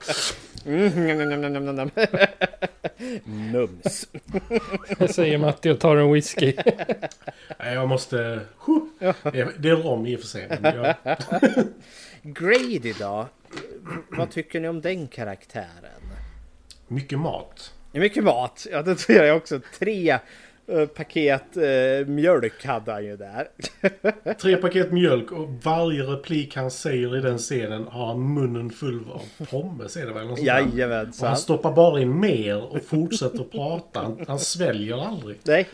Mm. Mums. Säger Matti och tar en whisky. Jag måste... Det är rom i och för sig. Jag, Grady då? Vad tycker ni om den karaktären? mycket mat. Mycket mat. Ja, det tror jag också. Tre paket eh, mjölk hade han ju där. Tre paket mjölk och varje replik han säger i den scenen har han munnen full av pommes är det väl? Där. Och Jajamensan. han stoppar bara in mer och fortsätter att prata. Han, han sväljer aldrig. Nej.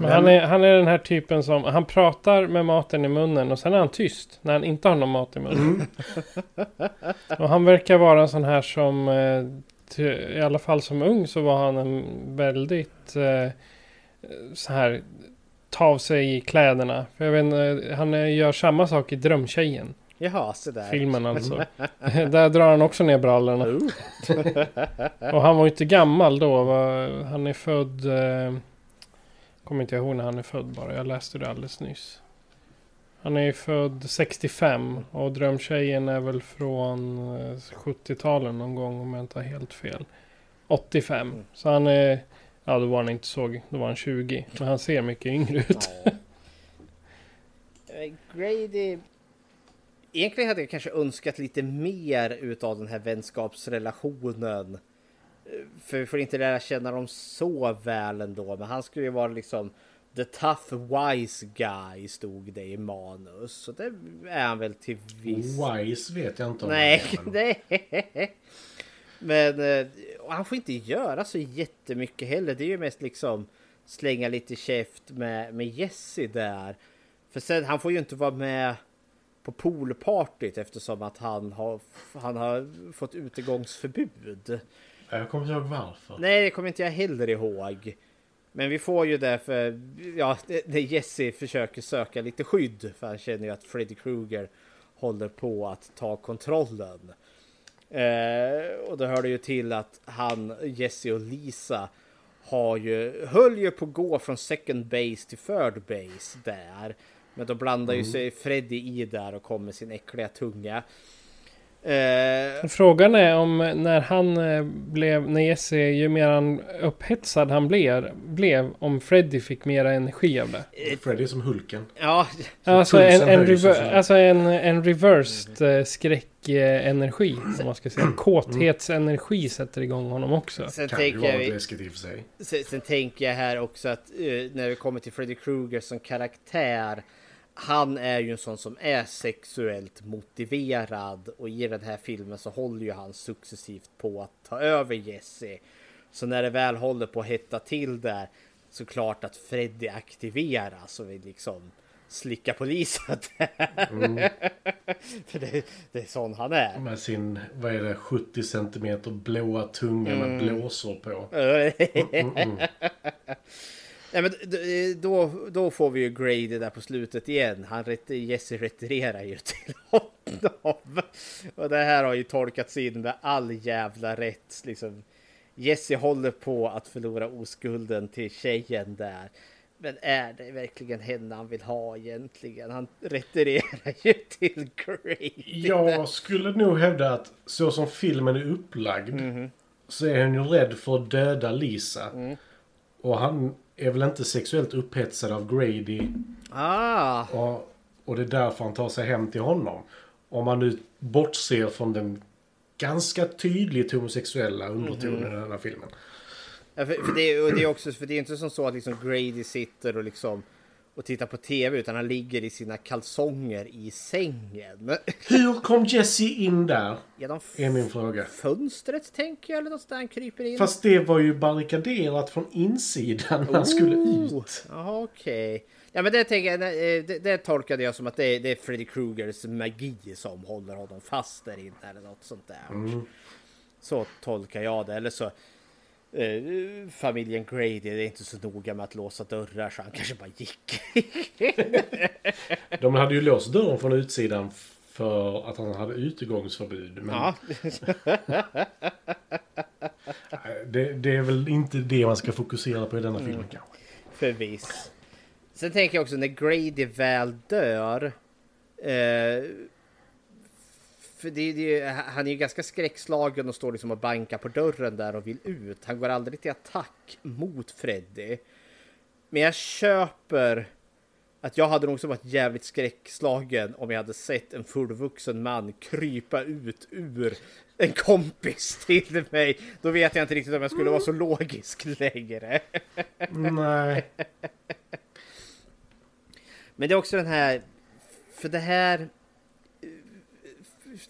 Men han är, han är den här typen som, han pratar med maten i munnen och sen är han tyst när han inte har någon mat i munnen. och han verkar vara en sån här som, eh, i alla fall som ung så var han en väldigt eh, så här, ta av sig i kläderna. För jag vet inte, han eh, gör samma sak i Drömtjejen. Jaha, så där. Filmen alltså. Där drar han också ner brallorna. Oh. Och han var ju inte gammal då. Han är född... Eh, kommer inte ihåg när han är född bara. Jag läste det alldeles nyss. Han är ju född 65 och Drömtjejen är väl från eh, 70-talen någon gång om jag inte har helt fel. 85. Så han är... Ja, då var han inte så... Då var han 20. Men han ser mycket yngre ut. Ja. Eh, Grady... Egentligen hade jag kanske önskat lite mer utav den här vänskapsrelationen. Eh, För vi får inte lära känna dem så väl ändå. Men han skulle ju vara liksom the tough wise guy stod det i manus. Så det är han väl till viss... Wise vet jag inte om Nej, han är, men- eh, han får inte göra så jättemycket heller. Det är ju mest liksom slänga lite käft med, med Jesse där. För sen, han får ju inte vara med på poolpartyt eftersom att han har, han har fått utegångsförbud. Jag kommer inte ihåg varför. Nej, det kommer inte jag heller ihåg. Men vi får ju det för, ja, när Jesse försöker söka lite skydd. För han känner ju att Freddy Krueger håller på att ta kontrollen. Eh, och då hör det ju till att han, Jesse och Lisa har ju, höll ju på att gå från second base till third base där. Men då blandar ju sig Freddy i där och kommer sin äckliga tunga. Eh, Frågan är om när han eh, blev, när Jesse, ju mer han upphetsad han blev, blev om Freddy fick mera energi av det. Freddy är som Hulken. ja, Alltså en, en, rever, alltså en, en reversed eh, skräckenergi, om man ska säga. Kåthetsenergi sätter igång honom också. sen Kan tänker jag... lite läskigt i och för sig. Sen, sen tänker jag här också att eh, när vi kommer till Freddy Krueger som karaktär. Han är ju en sån som är sexuellt motiverad och i den här filmen så håller ju han successivt på att ta över Jesse. Så när det väl håller på att hetta till där så klart att Freddy aktiveras och vill liksom slicka där. För det, det är sån han är. Med sin, vad är det, 70 centimeter blåa tunga med blåsor på. Nej, men d- då, då får vi ju Grady där på slutet igen. Han Jesse retirerar ju till honom. Och det här har ju tolkats in med all jävla rätt. Liksom. Jesse håller på att förlora oskulden till tjejen där. Men är det verkligen henne han vill ha egentligen? Han retirerar ju till Grady. Jag skulle nog hävda att så som filmen är upplagd så är han ju rädd för att döda Lisa. Och han är väl inte sexuellt upphetsad av Grady. Ah, Och, och det är därför han tar sig hem till honom. Om man nu bortser från den ganska tydligt homosexuella undertonen i den här filmen. Ja, för, för, det, är- och det är också för det är inte som så att liksom Grady sitter och liksom och tittar på tv utan han ligger i sina kalsonger i sängen. Hur kom Jesse in där? Genom Är min fråga. fönstret tänker jag eller något där han kryper in. Fast det var ju barrikaderat från insidan när han skulle Oh, ut. Jaha okej. Ja men det tänker jag, eh, det, det tolkade jag som att det är, det är Freddy Krugers magi som håller honom fast där inne eller något sånt där. Så tolkar jag det. Eller så eh, familjen Grady, det är inte så noga med att låsa dörrar så han kanske bara gick. De hade ju låst dörren från utsidan för att han hade utegångsförbud. Men ja. det, det är väl inte det man ska fokusera på i denna filmen kanske. Förvis. Sen tänker jag också när Grady väl dör. Eh, för det, det, han är ju ganska skräckslagen och står liksom och bankar på dörren där och vill ut. Han går aldrig till attack mot Freddy. Men jag köper att jag hade nog också varit jävligt skräckslagen om jag hade sett en fullvuxen man krypa ut ur en kompis till mig. Då vet jag inte riktigt om jag skulle vara så logisk längre. Nej. Men det är också den här, för det här,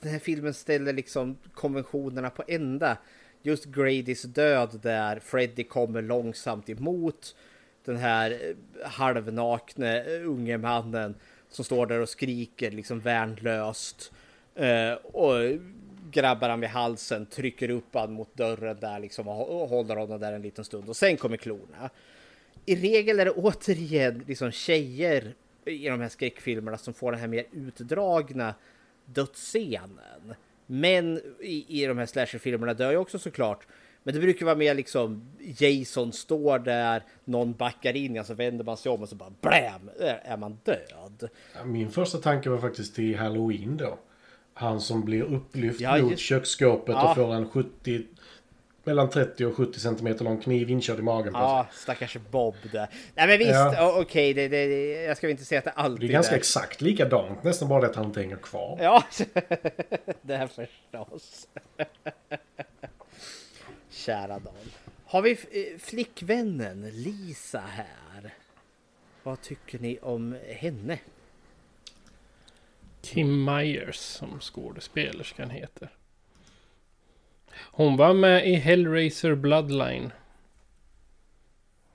den här filmen ställer liksom konventionerna på ända. Just Gradys död där Freddy kommer långsamt emot den här eh, halvnakne eh, unge mannen som står där och skriker liksom värnlöst. Eh, och grabbar han vid halsen, trycker upp han mot dörren där liksom och och håller honom där en liten stund och sen kommer klorna i regel är det återigen liksom tjejer i de här skräckfilmerna som får den här mer utdragna dödsscenen. Men i, i de här slasherfilmerna dör ju också såklart. Men det brukar vara mer liksom Jason står där, någon backar in, ja, så vänder man sig om och så bara blam är är man död. Min första tanke var faktiskt till Halloween då. Han som blir upplyft Ja, mot köksskåpet Ja. och får en 70... Mellan 30 och 70 centimeter lång kniv inkörd i magen på Ja, sig. stackars Bob där. Nej men visst, Ja. okej, det, det, det, jag ska väl inte säga att det Det alltid är ganska är- exakt likadant. Nästan bara det att han inte hänger kvar. Ja, det är förstås. Kära Dan. Har vi eh, flickvännen Lisa här? Vad tycker ni om henne? Kim Myers som skådespelerskan heter. Hon var med i Hellraiser Bloodline.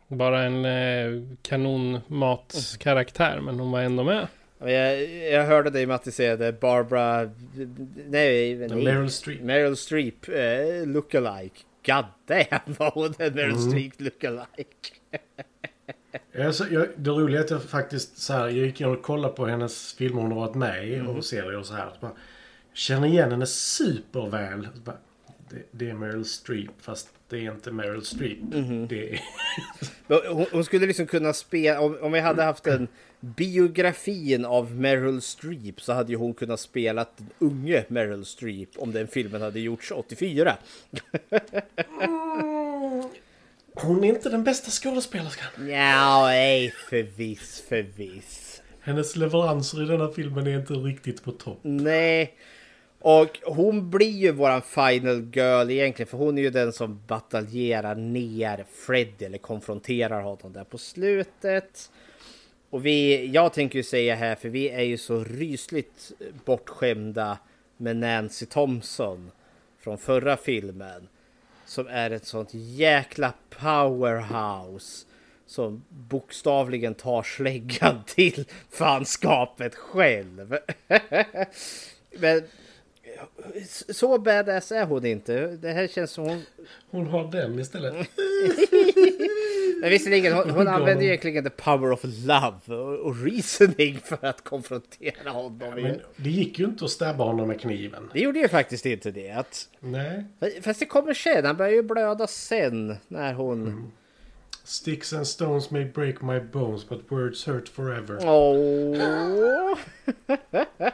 Bara en eh, kanonmatskaraktär men hon var ändå med. Jag, jag hörde dig Matti säga det, Barbara... Nej, nej Meryl Streep. Meryl Streep, eh, lookalike god damn vad hon är Meryl Mm. Streep lookalike. Alltså, jag, det roliga är att jag faktiskt så här, jag gick in och kollade på hennes filmer hon har varit med i och serier och så här. Så bara, känner igen henne superväl. Så bara, det, det är Meryl Streep fast det är inte Meryl Streep. Det är... Hon, hon skulle liksom kunna spela, om, om vi hade haft en biografin av Meryl Streep så hade ju hon kunnat spela den unge Meryl Streep om den filmen hade gjorts 84. Hon är inte den bästa skådespelerskan. Ja, nej, förviss, förviss. Hennes leveranser i denna filmen är inte riktigt på topp. Nej. Och hon blir ju våran final girl egentligen för hon är ju den som bataljerar ner Freddy eller konfronterar honom där på slutet. Och vi, jag tänker ju säga här för vi är ju så rysligt bortskämda med Nancy Thompson från förra filmen. Som är ett sånt jäkla powerhouse. Som bokstavligen tar släggan till fanskapet själv. Men så badass är hon inte. Det här känns som hon... Hon har den istället. Men visserligen, hon, hon använder ju egentligen the power of love och, och reasoning för att konfrontera honom. Men det gick ju inte att stabba honom med kniven. Det gjorde ju faktiskt inte det. Att, Nej. fast det kommer sen. Han börjar ju blöda sen när hon... Sticks and stones may break my bones but words hurt forever. Åh!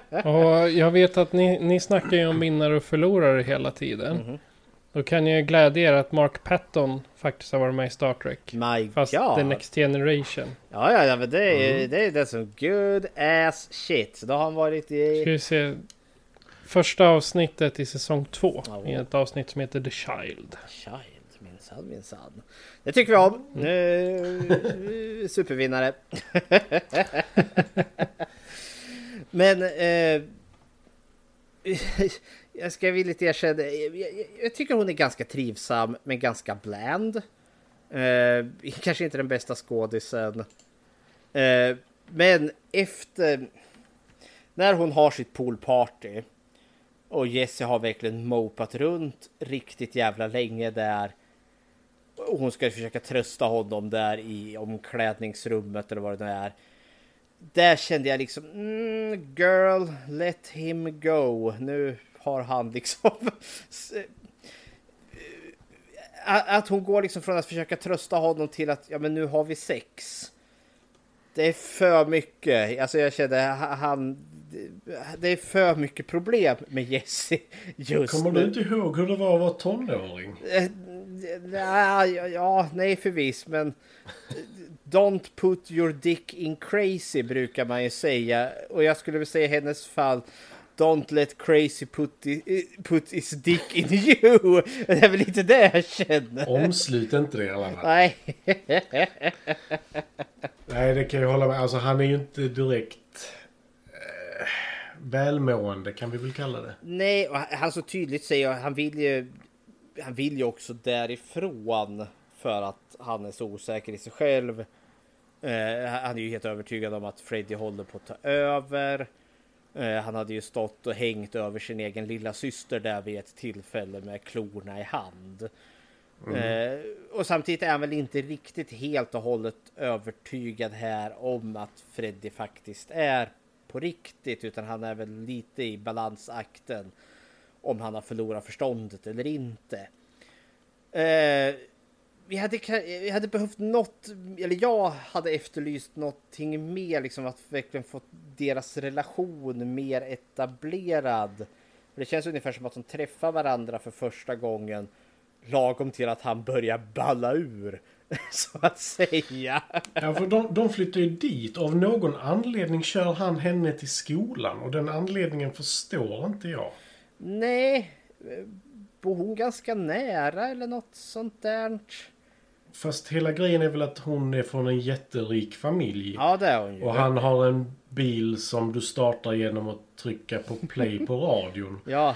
Och jag vet att ni, ni snackar ju om vinnare och förlorare hela tiden. Mhm. Då kan jag glädja er att Mark Patton faktiskt har varit med i Star Trek. My Fast God. The Next Generation. Ja, ja, ja, men det är, det är det som good ass shit. Då har han varit Ska i... vi se. Första avsnittet i säsong två. Ja. I ett avsnitt som heter The Child. Child, minsann, minsann. Det tycker vi om. Eh, supervinnare. Men... Eh, jag ska villigt erkänna. Jag, jag, jag tycker hon är ganska trivsam, men ganska bland. Eh, kanske inte den bästa skådisen. Eh, men efter... När hon har sitt poolparty och Jesse har verkligen mopat runt riktigt jävla länge där. Hon ska försöka trösta honom där i omklädningsrummet eller vad det nu är. Där kände jag liksom, mm, girl, let him go. Nu har han liksom... att hon går liksom från att försöka trösta honom till att, ja men nu har vi sex. Det är för mycket. Alltså jag kände, han... Det är för mycket problem med Jesse just Kommer nu. du inte ihåg hur det var att vara tonåring? Eh, Ja, ja, nej förvis, men Don't put your dick in crazy brukar man ju säga. Och jag skulle väl säga i hennes fall Don't let crazy put, i, put his dick in you. Det är väl lite det jag känner. Omslut inte det i alla fall. Nej. Nej, det kan jag hålla med. Alltså han är ju inte direkt eh, välmående kan vi väl kalla det. Nej, och han så tydligt säger att han vill ju han vill ju också därifrån för att han är så osäker i sig själv. Eh, han är ju helt övertygad om att Freddy håller på att ta över. Eh, han hade ju stått och hängt över sin egen lilla syster där vid ett tillfälle med klorna i hand. Eh, och samtidigt är han väl inte riktigt helt och hållet övertygad här om att Freddy faktiskt är på riktigt utan han är väl lite i balansakten om han har förlorat förståndet eller inte. Eh, vi, hade, vi hade behövt något, eller jag hade efterlyst någonting mer, liksom att verkligen få deras relation mer etablerad. Det känns ungefär som att de träffar varandra för första gången lagom till att han börjar balla ur, så att säga. Ja, för de, de flyttar ju dit. Av någon anledning kör han henne till skolan. Och den anledningen förstår inte jag. Nej, bor hon ganska nära eller något sånt där? Fast hela grejen är väl att hon är från en jätterik familj. Ja, det är hon ju. Och han har en bil som du startar genom att trycka på play på radion. Ja.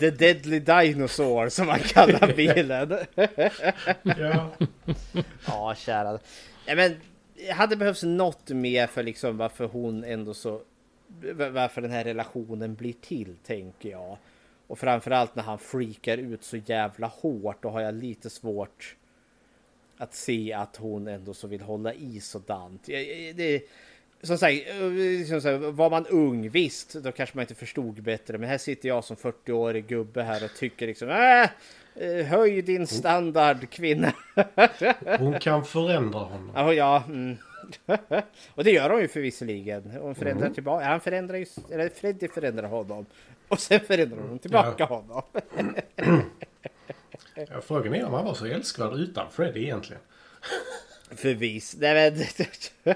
The Deadly Dinosaur som man kallar bilen. Ja. ja, kära. Men det hade behövts något mer för liksom varför hon ändå så... Varför den här relationen blir till, tänker jag. Och framförallt när han freakar ut så jävla hårt, då har jag lite svårt att se att hon ändå så vill hålla i sådant. Det, som sagt, som sagt, var man ung, visst, då kanske man inte förstod bättre. Men här sitter jag som 40-årig gubbe här och tycker liksom, äh, höj din standard kvinna. Hon kan förändra honom. Ja, ja. Mm. Och det gör hon ju förvisserligen. Hon förändrar mm. tillbaka. Han förändrar ju, eller Freddy förändrar honom. Och sen förändrar hon tillbaka ja. honom. ja, frågan är om han var så älskvärd utan Freddy egentligen. Förvis. Nej men...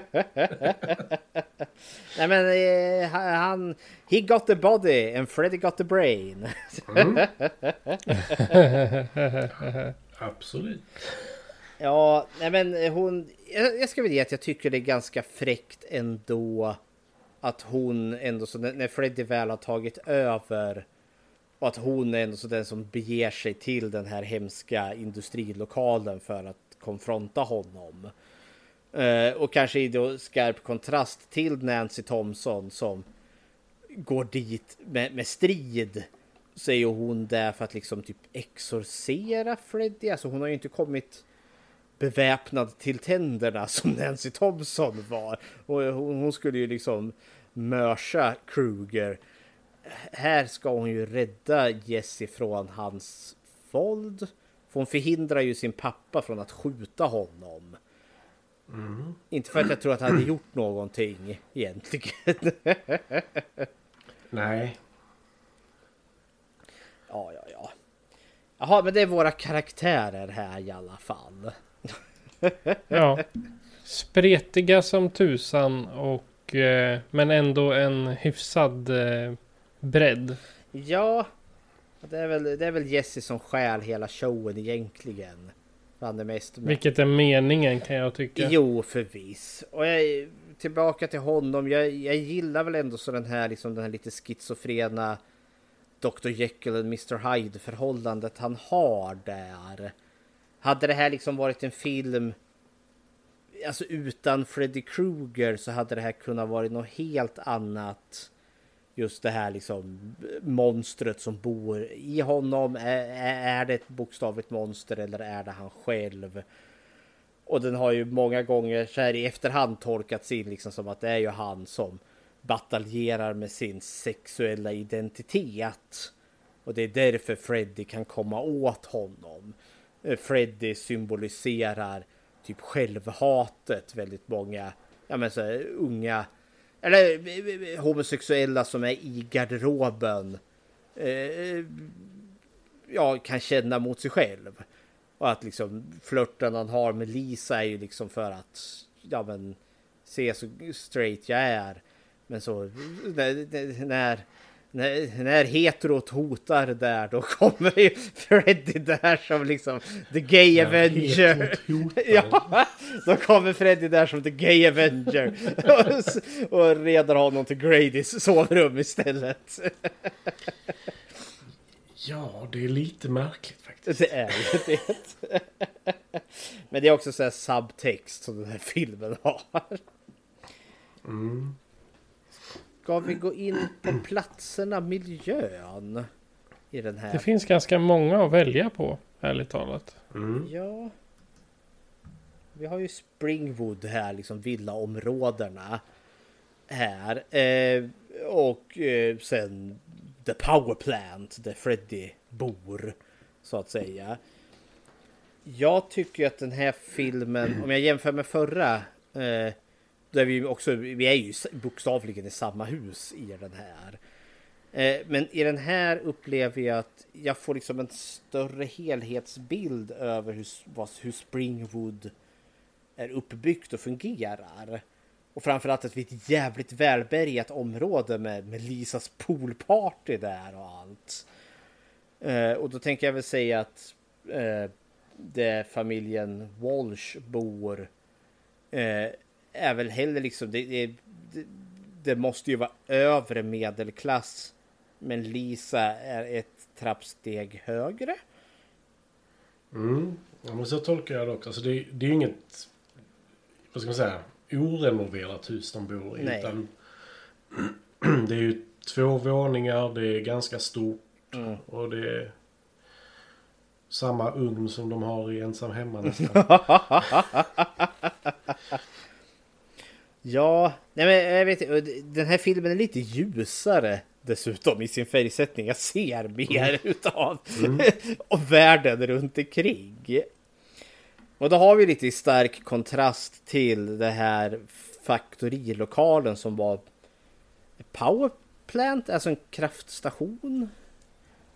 Nej men eh, han... He got the body and Freddy got the brain. mm. Absolut. Ja, nej men hon... Jag ska väl ge att jag tycker det är ganska fräckt ändå. Att hon ändå så när Freddy väl har tagit över. Och att hon är ändå så den som beger sig till den här hemska industrilokalen för att konfronta honom. Eh, och kanske i då skarp kontrast till Nancy Thompson som går dit med, med strid. Så är ju hon där för att liksom typ exorcera Freddy. Alltså hon har ju inte kommit beväpnad till tänderna som Nancy Thompson var. Och hon, skulle ju liksom mörsa Kruger. Här ska hon ju rädda Jesse från hans våld. För hon förhindrar ju sin pappa från att skjuta honom. Mm. Inte för att jag tror att han hade gjort någonting egentligen. Nej. Ja, ja, ja. Jaha, men det är våra karaktärer här i alla fall. ja. Spretiga som tusan och eh, men ändå en hyfsad eh, bredd. Ja, det är, väl, det är väl Jesse som stjäl hela showen egentligen. Han är mest. Vilket är meningen kan jag tycka. Jo, förvis. Och jag, tillbaka till honom. Jag, jag gillar väl ändå så den här, liksom, den här lite schizofrena Dr. Jekyll och Mr. Hyde förhållandet han har där. Hade det här liksom varit en film alltså utan Freddy Krueger så hade det här kunnat vara något helt annat just det här liksom monstret som bor i honom. Är, är det ett bokstavligt monster eller är det han själv? Och den har ju många gånger så här i efterhand tolkats in liksom som att det är ju han som bataljerar med sin sexuella identitet. Och det är därför Freddy kan komma åt honom. Eh, Freddy symboliserar typ självhatet väldigt många ja, men så här, unga eller eh, eh, homosexuella som är i garderoben eh, ja, kan känna mot sig själv. Och att liksom flörten han har med Lisa är ju liksom för att ja, men, se så straight jag är. Men så när, när när, när heterot hotar där då kommer ju Freddy där som liksom the gay ja, avenger. ja, då kommer Freddy där som the gay avenger och, och redar honom till Gradys sovrum istället. ja, det är lite märkligt faktiskt. Det är ju det. Men det är också så här subtext som den här filmen har. Mm. Ska vi gå in på platserna, miljön? I den här. Det finns ganska många att välja på, ärligt talat. Mm. Ja. Vi har ju Springwood här, liksom villaområdena. Här. Eh, och eh, sen The Power Plant där Freddy bor. Så att säga. Jag tycker att den här filmen, om jag jämför med förra eh, där vi också, vi är ju bokstavligen i samma hus i den här. Eh, men i den här upplever jag att jag får liksom en större helhetsbild över hur, hur Springwood är uppbyggt och fungerar. Och framförallt att vi är ett jävligt välbärgat område med, med Lisas poolparty där och allt. Eh, och då tänker jag väl säga att eh, familjen Walsh bor eh, är väl heller liksom, det, det, det måste ju vara övre medelklass. Men Lisa är ett trappsteg högre. Mm, ja, men så tolkar jag det också. Alltså det, det är ju inget, vad ska man säga, orenoverat hus de bor i. Nej. Utan det är ju två våningar, det är ganska stort. Och det är samma ugn som de har i Ensam Hemma nästan. Ja, nej men jag vet den här filmen är lite ljusare dessutom i sin färgsättning. Jag ser mer utav och världen runt omkring. Och då har vi lite stark kontrast till det här faktorilokalen som var powerplant, alltså en kraftstation.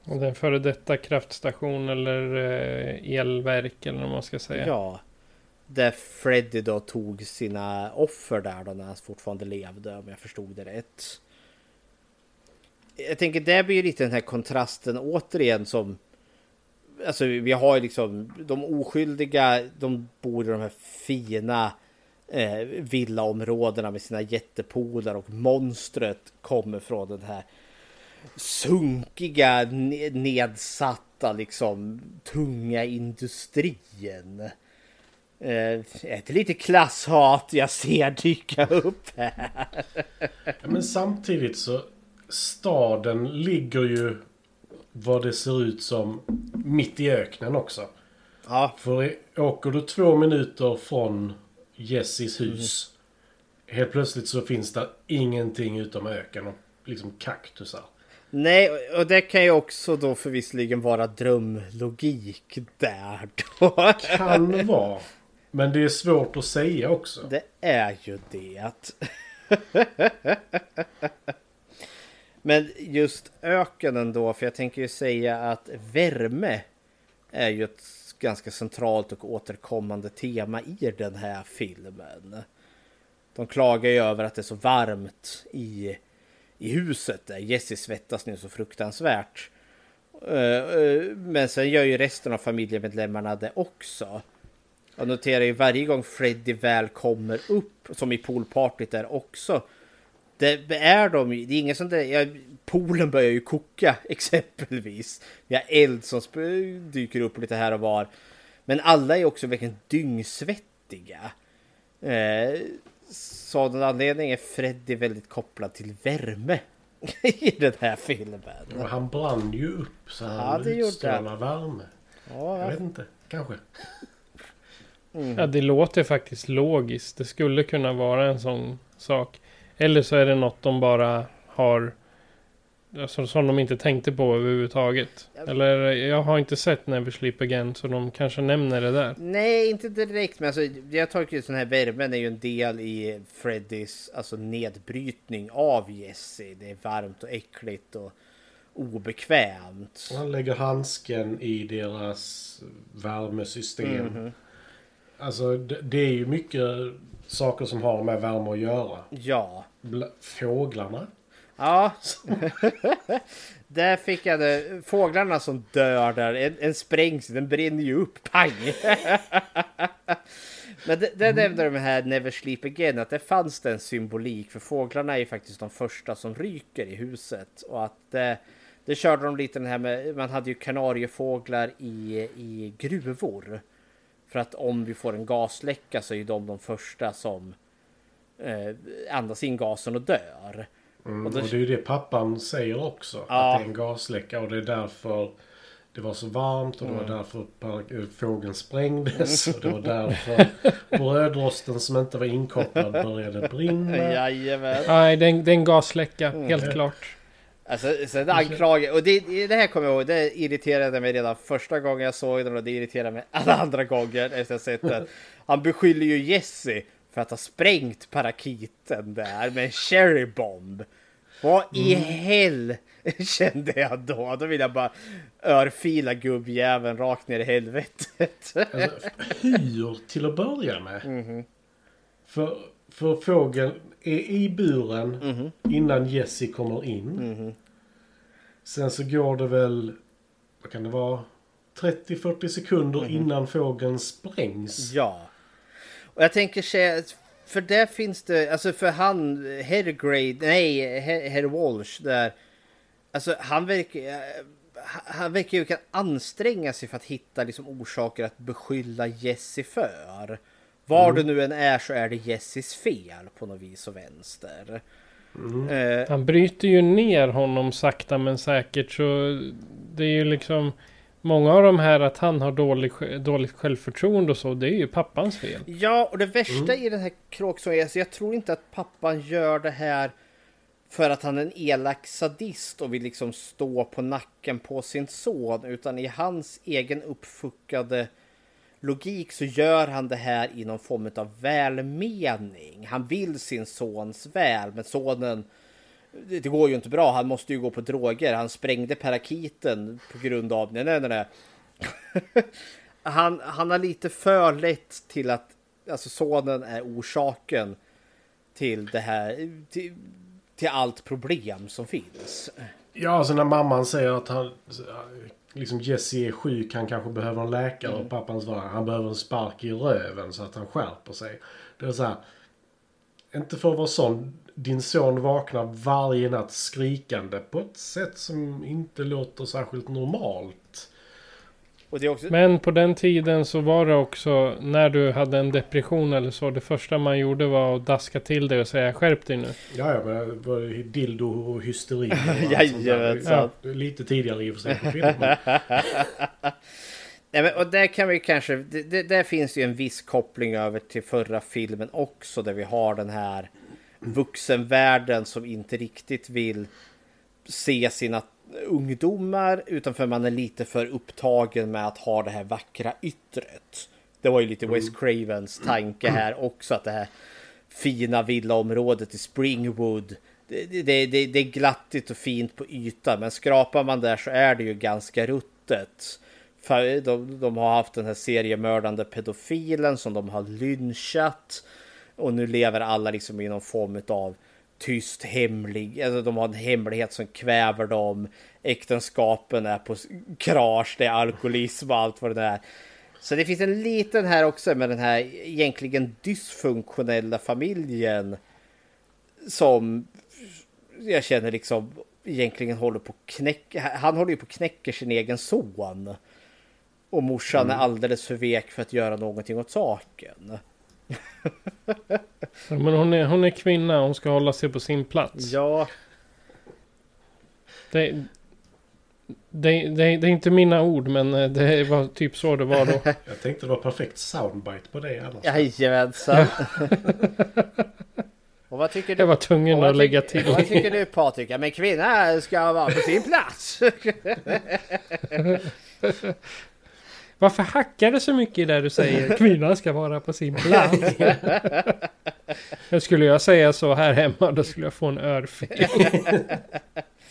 Och den före detta kraftstation eller eh, elverk eller vad man ska säga. Ja. Där Freddy då tog sina offer där då när han fortfarande levde om jag förstod det rätt. Jag tänker det blir ju lite den här kontrasten återigen som Alltså vi har ju liksom de oskyldiga, de bor i de här fina eh, villaområdena med sina jättepolar och monstret kommer från den här sunkiga, nedsatta, liksom tunga industrin. Eh, ett lite klasshat jag ser dyka upp här. Ja, Men samtidigt så staden ligger ju vad det ser ut som mitt i öknen också. Ja, För åker du två minuter från Jessis hus. Helt plötsligt så finns det ingenting utom öken och liksom kaktusar. nej, och- och det kan ju också då förvisligen vara drömlogik där då. Kan vara. Men det är svårt att säga också. Det är ju det. Men just ökenen då, för jag tänker ju säga att värme är ju ett ganska centralt och återkommande tema i den här filmen. De klagar ju över att det är så varmt i, i huset där Jesse svettas nu så fruktansvärt. Eh, eh, men sen gör ju resten av familjemedlemmarna det också. Jag noterar ju varje gång Freddy väl kommer upp, som i poolpartyt där också. Det är de det är ingen sån där, ja, poolen börjar ju koka exempelvis. Vi har eld som dyker upp lite här och var. Men alla är också verkligen dyngsvettiga. Eh, så av den anledningen är Freddy väldigt kopplad till värme i den här filmen. Och han brann ju upp så Ja, han gjorde utstrålar värme. Ja, Jag vet inte. Kanske. Ja, det låter faktiskt logiskt. Det skulle kunna vara en sån sak. Eller så är det något de bara har... Alltså, som de inte tänkte på överhuvudtaget. Eller jag har inte sett Never Sleep Again så de kanske nämner det där. Nej, inte direkt. Men alltså, jag tar ju sån här värmen är ju en del i Freddys alltså, nedbrytning av Jesse. Det är varmt och äckligt och obekvämt. Han lägger handsken i deras värmesystem. Mhm. Alltså det, det är ju mycket saker som har med värme att göra. Ja. Bla- Fåglarna. Ja. där fick jag det. Fåglarna som dör där. En, en sprängs, den brinner ju upp. Pang! Men det, det nämnde de här Never Sleep Again. Att det fanns det en symbolik. För fåglarna är ju faktiskt de första som ryker i huset. Och att eh, det körde de lite den här med. Man hade ju kanariefåglar i, i gruvor. För att om vi får en gasläcka så är ju de de första som eh, andas in gasen och dör. Mm, Och och, då- det är ju det pappan säger också. Ja. Att det är en gasläcka och det är därför det var så varmt och det Mm. var därför par- fågeln sprängdes. Och det var därför brödrosten som inte var inkopplad började brinna. Jajamän. Nej, det är en, det är en gasläcka. Mm. Helt klart. Alltså, sen anklagar och det, det här kommer jag ihåg, det irriterade mig redan första gången jag såg den och det irriterar mig alla andra gånger efter ha sett den. Han beskyller ju Jesse för att ha sprängt parakiten där med en cherry bomb. Vad i hell kände jag då? Då vill jag bara örfila gubbjäveln rakt ner i helvetet. Alltså, hur till att börja med? Mhm. För, för fågeln är i buren Mhm. innan Jesse kommer in. Sen så går det väl, vad kan det vara, 30-40 sekunder innan fågeln sprängs. Ja. Och jag tänker säga, för där finns det, alltså för han, herr Grade, nej, herr, herr Walsh där. Alltså han verkar, eh, han verkar ju kunna anstränga sig för att hitta liksom orsaker att beskylla Jesse för. Var det nu än är så är det Jesses fel på något vis och vänster. Eh, Han bryter ju ner honom sakta men säkert så det är ju liksom Många av de här att han har dålig, dåligt självförtroende och så det är ju pappans fel. Ja, och det värsta i den här kråksången är så jag tror inte att pappan gör det här för att han är en elak sadist och vill liksom stå på nacken på sin son, utan i hans egen uppfuckade logik så gör han det här i någon form av välmening. Han vill sin sons väl, men sonen det går ju inte bra. Han måste ju gå på droger. Han sprängde parakiten på grund av... Nej, nej. nej. han, han har lite för lätt till att alltså sonen är orsaken till det här. Till, till allt problem som finns. Ja, alltså när mamman säger att han... Liksom Jesse är sjuk, han kanske behöver en läkare. Och pappan svarar han behöver en spark i röven så att han skärper sig. Det är så här... Inte för att vara sån. Din son vaknar varje natt skrikande på ett sätt som inte låter särskilt normalt. Och det är också... Men på den tiden så var det också när du hade en depression eller så. Det första man gjorde var att daska till dig och säga skärp dig nu. Ja, ja, men det var ju dildo och hysteri. Och. Jajamensan. Ja, Lite tidigare i och för sig på film. men- Nej, men, och där kan vi kanske, det, det, där finns ju en viss koppling över till förra filmen också där vi har den här vuxenvärlden som inte riktigt vill se sina ungdomar utan för man är lite för upptagen med att ha det här vackra yttret. Det var ju lite Wes Cravens tanke här också att det här fina villaområdet i Springwood det, det, det, det är glattigt och fint på ytan men skrapar man där så är det ju ganska ruttet. För de, de har haft den här seriemördande pedofilen som de har lynchat. Och nu lever alla liksom i någon form av tyst hemlig, alltså de har en hemlighet som kväver dem. Äktenskapen är på krasch, det är alkoholism och allt vad det är. Så det finns en liten här också med den här egentligen dysfunktionella familjen. Som jag känner liksom egentligen håller på att knäcka, han håller ju på att knäcka sin egen son. Och morsan är alldeles för vek för att göra någonting åt saken. Ja, Men hon är, hon är kvinna, hon ska hålla sig på sin plats. Ja, Det, det, det, det är inte mina ord men eh, det var typ så det var då. Jag tänkte det var perfekt soundbite på det annars. jajamensan. Och vad tycker du? Jag var tvungen och vad att lägga tycker- till. Vad tycker du Patrik? Ja, men kvinna ska vara på sin plats. Varför hackar det så mycket det du säger? Kvinnan ska vara på sin plats. Skulle jag säga så här hemma då skulle jag få en örfil.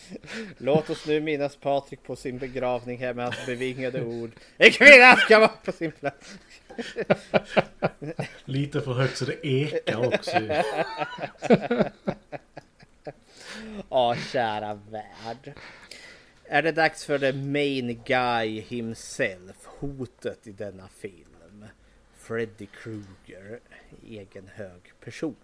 Låt oss nu minnas Patrik på sin begravning här med hans bevingade ord. En kvinna ska vara på sin plats. Lite för högt så det ekar också. Ja, kära värld. Är det dags för the main guy himself, hotet i denna film? Freddy Krueger, egen hög person.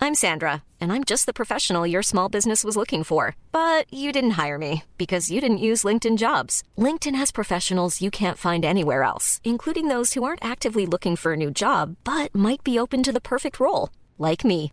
I'm Sandra, and I'm just the professional your small business was looking for. But you didn't hire me because you didn't use LinkedIn jobs. LinkedIn has professionals you can't find anywhere else, including those who aren't actively looking for a new job but might be open to the perfect role, like me.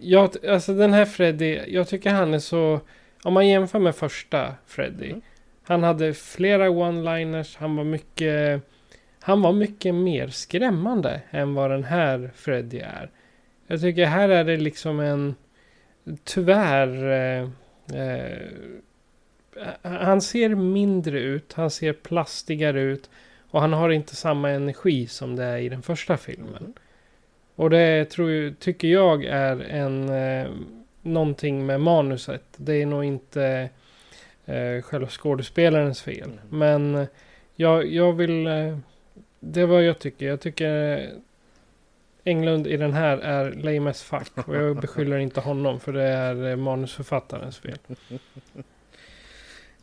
Ja, alltså den här Freddy, jag tycker han är så... Om man jämför med första Freddy. Han hade flera one-liners, han var mycket... Han var mycket mer skrämmande än vad den här Freddy är. Jag tycker här är det liksom en... Tyvärr... Eh, eh, han ser mindre ut, han ser plastigare ut. Och han har inte samma energi som det är i den första filmen. Och det tror, tycker jag är en... Eh, någonting med manuset. Det är nog inte eh, själva skådespelarens fel. Mm. Men eh, jag, jag vill... Eh, det är vad jag tycker. Jag tycker eh, Englund i den här är lame as fuck. Och jag beskyller inte honom för det är eh, manusförfattarens fel.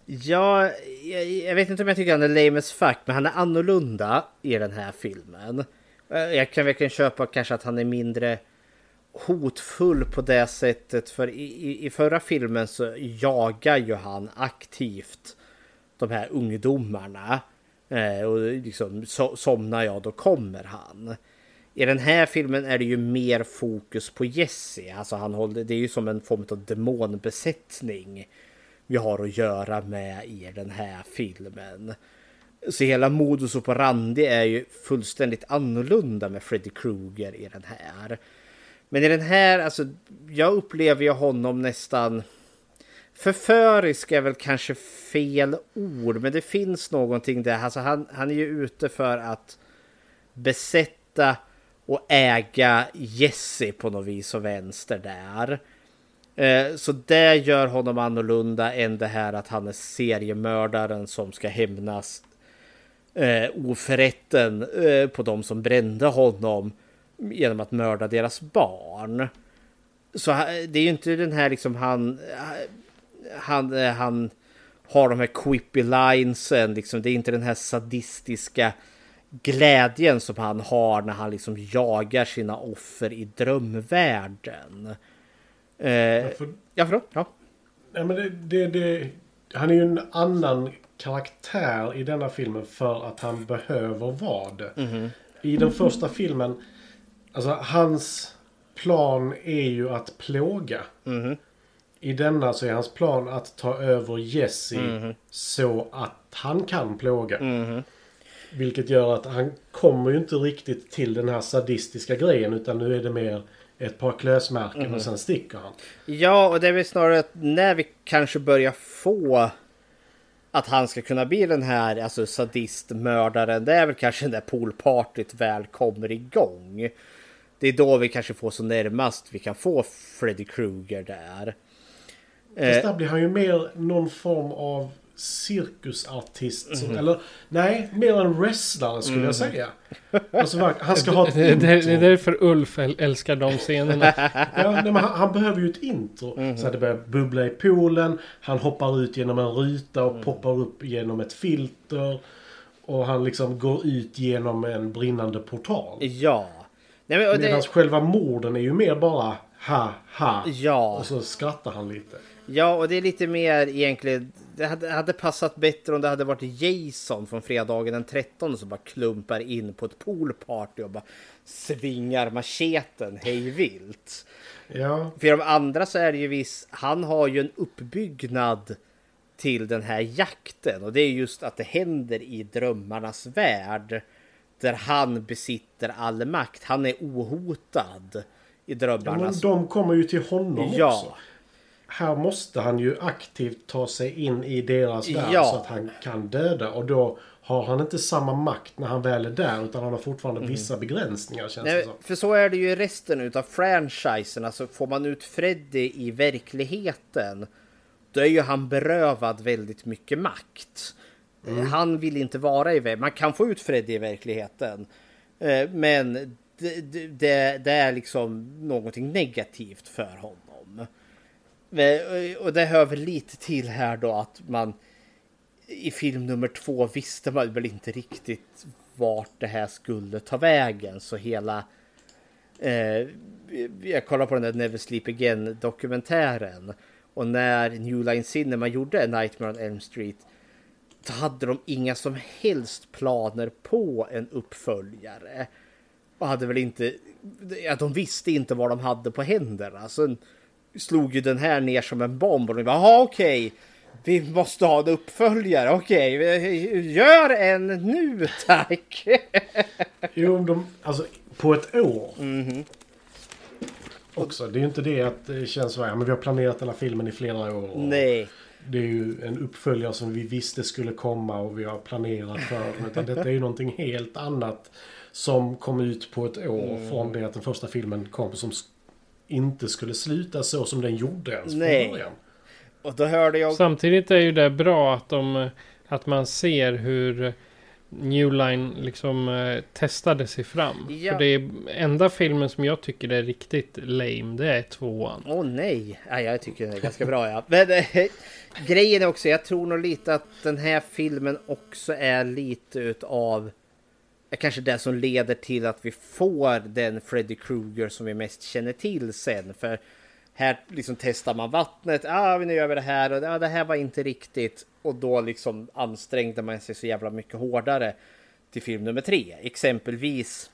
Ja, jag, jag vet inte om jag tycker han är lame as fuck, men han är annorlunda i den här filmen. Eh, jag kan verkligen köpa kanske att han är mindre hotfull på det sättet. För i, i, i förra filmen så jagar ju han aktivt de här ungdomarna. Eh, och liksom so, somnar jag då kommer han. I den här filmen är det ju mer fokus på Jesse. Alltså han håller, det är ju som en form av demonbesättning vi har att göra med i den här filmen. Så hela modus operandi är ju fullständigt annorlunda med Freddy Krueger i den här. Men i den här, alltså jag upplever ju honom nästan Förförisk är väl kanske fel ord, men det finns någonting där. Alltså han, han är ju ute för att besätta och äga Jesse på något vis och vänster där. Eh, så det gör honom annorlunda än det här att han är seriemördaren som ska hämnas eh, oförrätten eh, på de som brände honom genom att mörda deras barn. Så ha- det är ju inte den här liksom han... Han, eh, han har de här quippy linesen liksom. Det är inte den här sadistiska glädjen som han har när han liksom jagar sina offer i drömvärlden. Eh, ja, förlåt? Ja. Nej, men det, det, det, han är ju en annan karaktär i denna filmen för att han behöver vara det. Mhm. I den första filmen, alltså hans plan är ju att plåga. Mhm. I denna så är hans plan att ta över Jesse Mhm. så att han kan plåga. Mhm. Vilket gör att han kommer ju inte riktigt till den här sadistiska grejen utan nu är det mer ett par klösmärken Mhm. och sen sticker han. Ja, och det är väl snarare att när vi kanske börjar få att han ska kunna bli den här alltså sadistmördaren. Det är väl kanske när poolpartyt väl kommer igång. Det är då vi kanske får så närmast vi kan få Freddy Krueger där. Fast där blir han ju mer någon form av cirkusartist. Som, Mhm. Eller nej, mer en wrestlare skulle Mhm. jag säga. Alltså, han ska ha ett det, det, det är intro. därför Ulf äl- älskar de scenerna. Ja, nej, men han, han behöver ju ett intro. Mhm. Så att det börjar bubbla i poolen. Han hoppar ut genom en ruta Mm. och poppar upp genom ett filter. Och han liksom går ut genom en brinnande portal. Ja. Nej, men, och det- Medan själva morden är ju mer bara ha ha. Ja. Och så skrattar han lite. Ja, och det är lite mer egentligen. Det hade, hade passat bättre om det hade varit Jason från fredagen den 13 som bara klumpar in på ett poolparty och bara svingar macheten hej vilt. Ja. För de andra så är det ju viss, han har ju en uppbyggnad till den här jakten och det är just att det händer i drömmarnas värld där han besitter all makt. Han är ohotad i Ja, men drömmarnas de kommer ju till honom Ja. också. Här måste han ju aktivt ta sig in i deras värld Ja. så att han kan döda. Och då har han inte samma makt när han väl är där utan han har fortfarande vissa begränsningar känns det Nej, som. för så är det ju i resten utav franchisen. Alltså får man ut Freddy i verkligheten då är ju han berövad väldigt mycket makt. Mm. Han vill inte vara i Man kan få ut Freddy i verkligheten. eh, Men det, det- det, det är liksom någonting negativt för honom. Eh, och det hör väl lite till här då att man i film nummer två visste man väl inte riktigt vart det här skulle ta vägen. Så hela... Eh, jag kollar på den där Never Sleep Again dokumentären. Och när New Line Cinema gjorde Nightmare on Elm Street. Så hade de inga som helst planer på en uppföljare. Och hade väl inte... Ja, de visste inte vad de hade på händerna. Sen slog ju den här ner som en bomb. Och de bara, "Jaha, okej. Vi måste ha en uppföljare. Okej, gör en nu tack. Jo, de, alltså på ett år. också. Det är ju inte det att det känns så här, men vi har planerat den här filmen i flera år. Nej. Det är ju en uppföljare som vi visste skulle komma och vi har planerat för den. Utan detta är ju någonting helt annat som kom ut på ett år Mm. från det att den första filmen kom som inte skulle sluta så som den gjorde ens Nej. från början. Och då hörde jag... Samtidigt är ju det bra att, de, att man ser hur New Line liksom eh, testade sig fram. Ja. För det är enda filmen som jag tycker är riktigt lame, det är tvåan. Åh nej! Ja, jag tycker den är ganska bra ja. Men eh, grejen är också, jag tror nog lite att den här filmen också är lite utav är kanske det som leder till att vi får den Freddy Krueger som vi mest känner till sen. För här liksom testar man vattnet, ah, nu gör vi det här och ah, det här var inte riktigt. Och då liksom ansträngde man sig så jävla mycket hårdare till film nummer tre. Exempelvis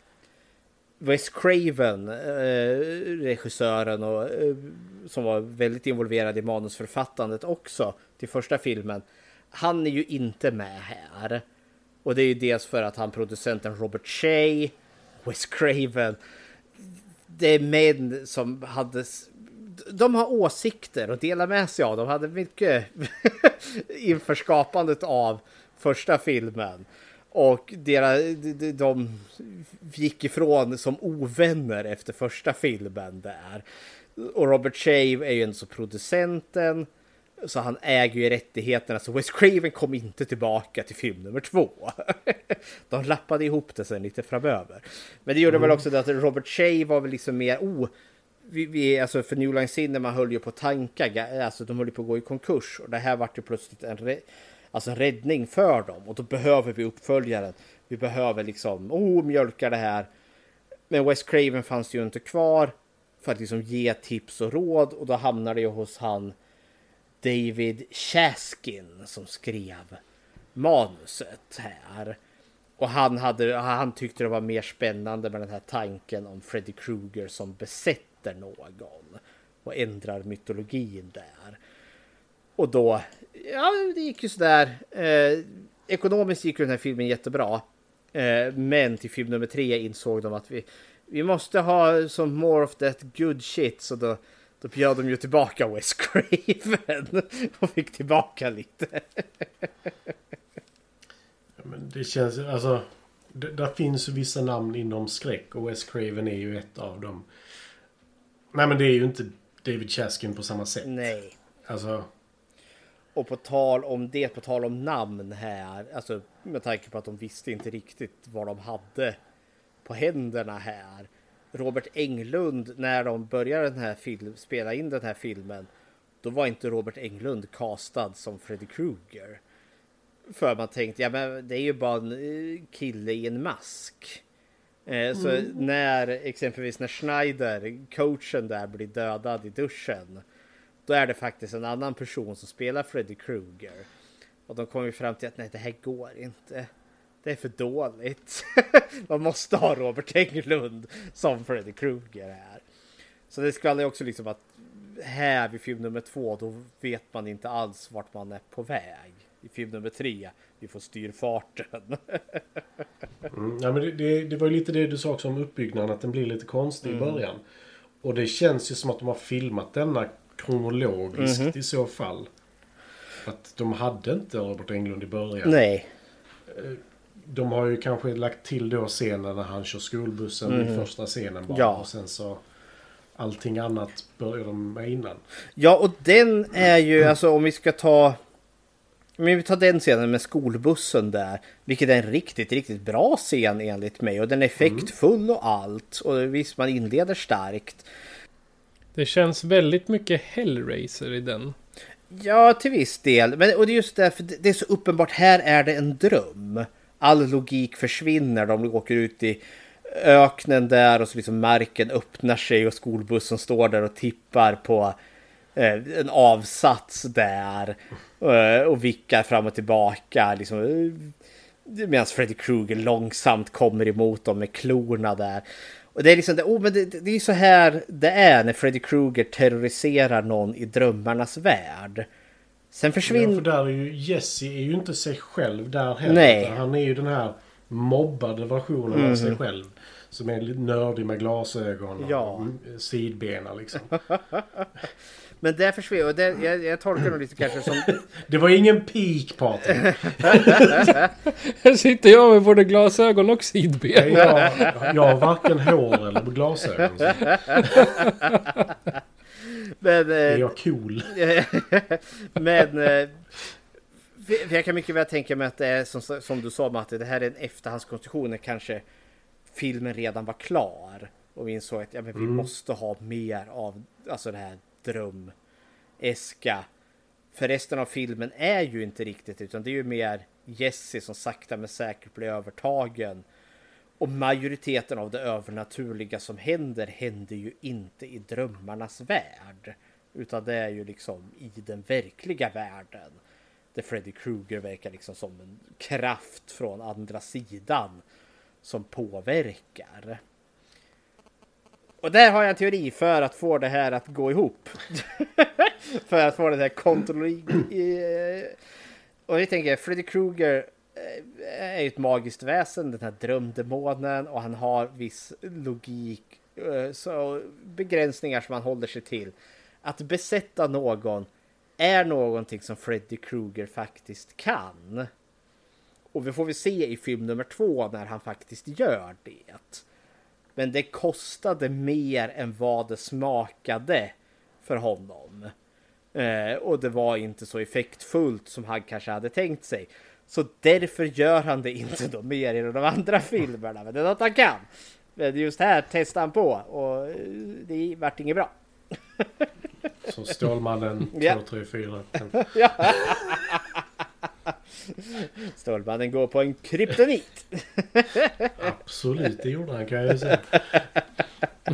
Wes Craven, eh, regissören och, eh, som var väldigt involverad i manusförfattandet också till första filmen. Han är ju inte med här. Och det är ju dels för att han producenten Robert Shea, Wes Craven. Det är män som hade... De har åsikter och delar med sig av. De hade mycket inför skapandet av första filmen. Och deras, de, de, de gick ifrån som ovänner efter första filmen där. Och Robert Shave är ju en så producenten. Så han äger ju rättigheterna. Så Wes Craven kom inte tillbaka till film nummer två. De lappade ihop det sen lite framöver. Men det gjorde väl också det att Robert Shea var väl liksom mer... Oh, vi, vi, alltså för New Line Cinema höll ju på att tanka. Alltså de höll ju på att gå i konkurs. Och det här vart ju plötsligt en, alltså en räddning för dem. Och då behöver vi uppföljaren. Vi behöver liksom, oh, mjölka det här. Men Wes Craven fanns ju inte kvar för att liksom ge tips och råd. Och då hamnade jag hos han David Chaskin som skrev manuset här. Och han, hade, han tyckte det var mer spännande med den här tanken om Freddy Krueger som besätter någon och ändrar mytologin där. Och då, ja det gick ju sådär. Eh, ekonomiskt gick ju den här filmen jättebra. Eh, men till film nummer tre insåg de att vi, vi måste ha som more of that good shit. Så då, då bjöd de ju tillbaka Wes Craven och fick tillbaka lite. Ja, men det känns alltså... Det, där finns ju vissa namn inom skräck och Wes Craven är ju ett av dem. Nej men det är ju inte David Chaskin på samma sätt. Nej. Alltså... Och på tal om det, på tal om namn här, alltså med tanke på att de visste inte riktigt vad de hade på händerna här. Robert Englund, när de började den här film, spela in den här filmen, då var inte Robert Englund castad som Freddy Krueger. För man tänkte, ja men det är ju bara en eh, kille i en mask. Eh, Så Mm. när exempelvis när Schneider, coachen där, blir dödad i duschen. Då är det faktiskt en annan person som spelar Freddy Krueger. Och de kom ju fram till att nej, det här går inte. Det är för dåligt. Man måste ha Robert Englund som Freddy Krueger här. Så det skvallrar också liksom att här vid film nummer två, då vet man inte alls vart man är på väg. I film nummer tre, vi får styrfarten. Mm, ja, men det, det, det var ju lite det du sa också om uppbyggnaden, att den blir lite konstig Mm. i början. Och det känns ju som att de har filmat denna kronologiskt Mhm. i så fall. Att de hade inte Robert Englund i början. Nej. De har ju kanske lagt till då scenen när han kör skolbussen i Mhm. första scenen bara. Ja. Och sen så allting annat börjar de med innan. Ja, och den är ju, alltså om vi ska ta... Men vi tar den scenen med skolbussen där. Vilket är en riktigt, riktigt bra scen enligt mig. Och den är effektfull och allt. Och visst, man inleder starkt. Det känns väldigt mycket Hellraiser i den. Ja, till viss del. Men, och det är just därför det det är så uppenbart. Här är det en dröm. All logik försvinner. De åker ut i öknen där och så liksom marken öppnar sig och skolbussen står där och tippar på eh, en avsats där. Eh, och vickar fram och tillbaka. Liksom, eh, Medan Freddy Krueger långsamt kommer emot dem med klorna där. Och det är liksom, det, oh, men det, det är så här det är när Freddy Krueger terroriserar någon i drömmarnas värld. Sen Ja, försvinner... för där är ju Jesse är ju inte sig själv där heller. Nej. Han är ju den här mobbade versionen av sig Mhm. själv. Som är lite nördig med glasögon och Ja. mm, sidbena liksom. Men där försvinner, och det, jag, jag tolkar nog lite kanske som... Det var ingen peak Patrik. Här sitter jag med både glasögon och sidben. Jag, jag har varken hår eller glasögon. Men, eh, Är jag cool? men eh, för för jag kan mycket väl tänka mig att det är som, som du sa Matte, det här är en efterhandskonstruktion när kanske filmen redan var klar. Och vi insåg att ja, men vi Mm. måste ha mer av alltså det här drömeska. För resten av filmen är ju inte riktigt utan det är ju mer Jesse som sakta men säkert blir övertagen. Och majoriteten av det övernaturliga som händer händer ju inte i drömmarnas värld. Utan det är ju liksom i den verkliga världen. Där Freddy Krueger verkar liksom som en kraft från andra sidan. Som påverkar. Och där har jag en teori för att få det här att gå ihop. för att få det här kontroll... Och jag tänker, Freddy Krueger Eh, är ju ett magiskt väsen, den här drömdemonen och han har viss logik, eh, så begränsningar som han håller sig till. Att besätta någon är någonting som Freddy Krueger faktiskt kan. Och vi får vi se i film nummer två när han faktiskt gör det. Men det kostade mer än vad det smakade för honom. Eh, och det var inte så effektfullt som han kanske hade tänkt sig. Så därför gör han det inte då mer i de andra filmerna. Men det är något han kan. Men just här testar han på och eh, det vart inget bra. Så Stålmannen Ja. 2, 3, 4. Ja. Stålmannen går på en kryptonit. Absolut, det gjorde han kan jag ju säga.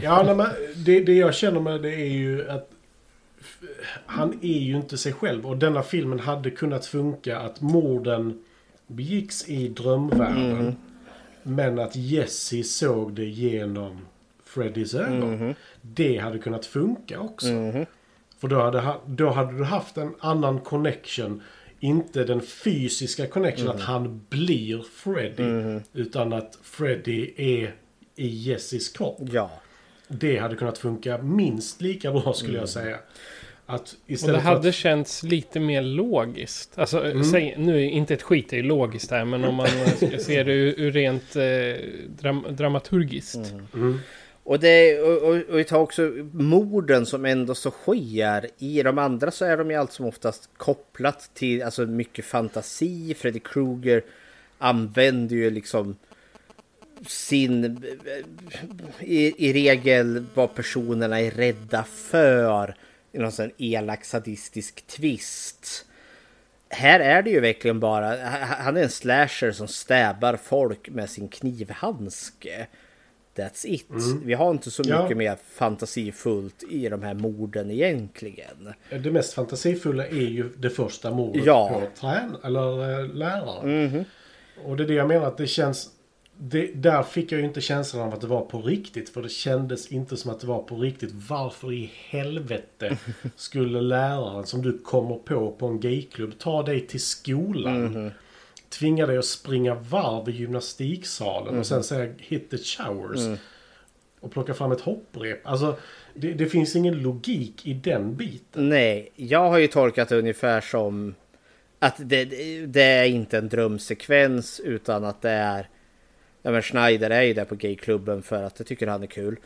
Ja, nej, men det, det jag känner med det är ju att han är ju inte sig själv. Och denna filmen hade kunnat funka att morden begicks i drömvärlden. Mm. Men att Jesse såg det genom Freddys ögon. Mhm. Det hade kunnat funka också. Mhm. För då hade, ha- då hade du haft en annan connection. Inte den fysiska connection Mhm. att han blir Freddy. Mhm. Utan att Freddy är i Jesses kropp. Ja. Det hade kunnat funka minst lika bra skulle Mm. jag säga. Att Och det hade att, känns lite mer logiskt. Alltså, Mm. säg, nu är inte ett skit är ju logiskt här, men om man ska se det ur, ur rent eh, dram, dramaturgiskt. Mm. Och, det, och, och, och vi tar också morden som ändå så sker. I de andra så är de ju allt som oftast kopplat till alltså mycket fantasi. Freddy Krueger använder ju liksom sin... I, I regel vad personerna är rädda för. I någon sån elak sadistisk twist. Här är det ju verkligen bara, han är en slasher som stäbar folk med sin knivhandske. That's it. Mm. Vi har inte så Ja. mycket mer fantasifullt i de här morden egentligen. det mest fantasifulla är ju det första mordet Ja. på trän eller eh, läraren. Mhm. Och det är det jag menar att det känns... Det, där fick jag ju inte känslan av att det var på riktigt. För det kändes inte som att det var på riktigt. Varför i helvete skulle läraren som du kommer på på en gayklubb ta dig till skolan? Mhm. Tvinga dig att springa varv i gymnastiksalen Mhm. och sen säga hit the showers. Mm. Och plocka fram ett hopprep. Alltså det, det finns ingen logik i den biten. Nej, jag har ju tolkat det ungefär som att det, det är inte en drömsekvens utan att det är... Ja men Schneider är ju där på gayklubben för att det tycker han är kul.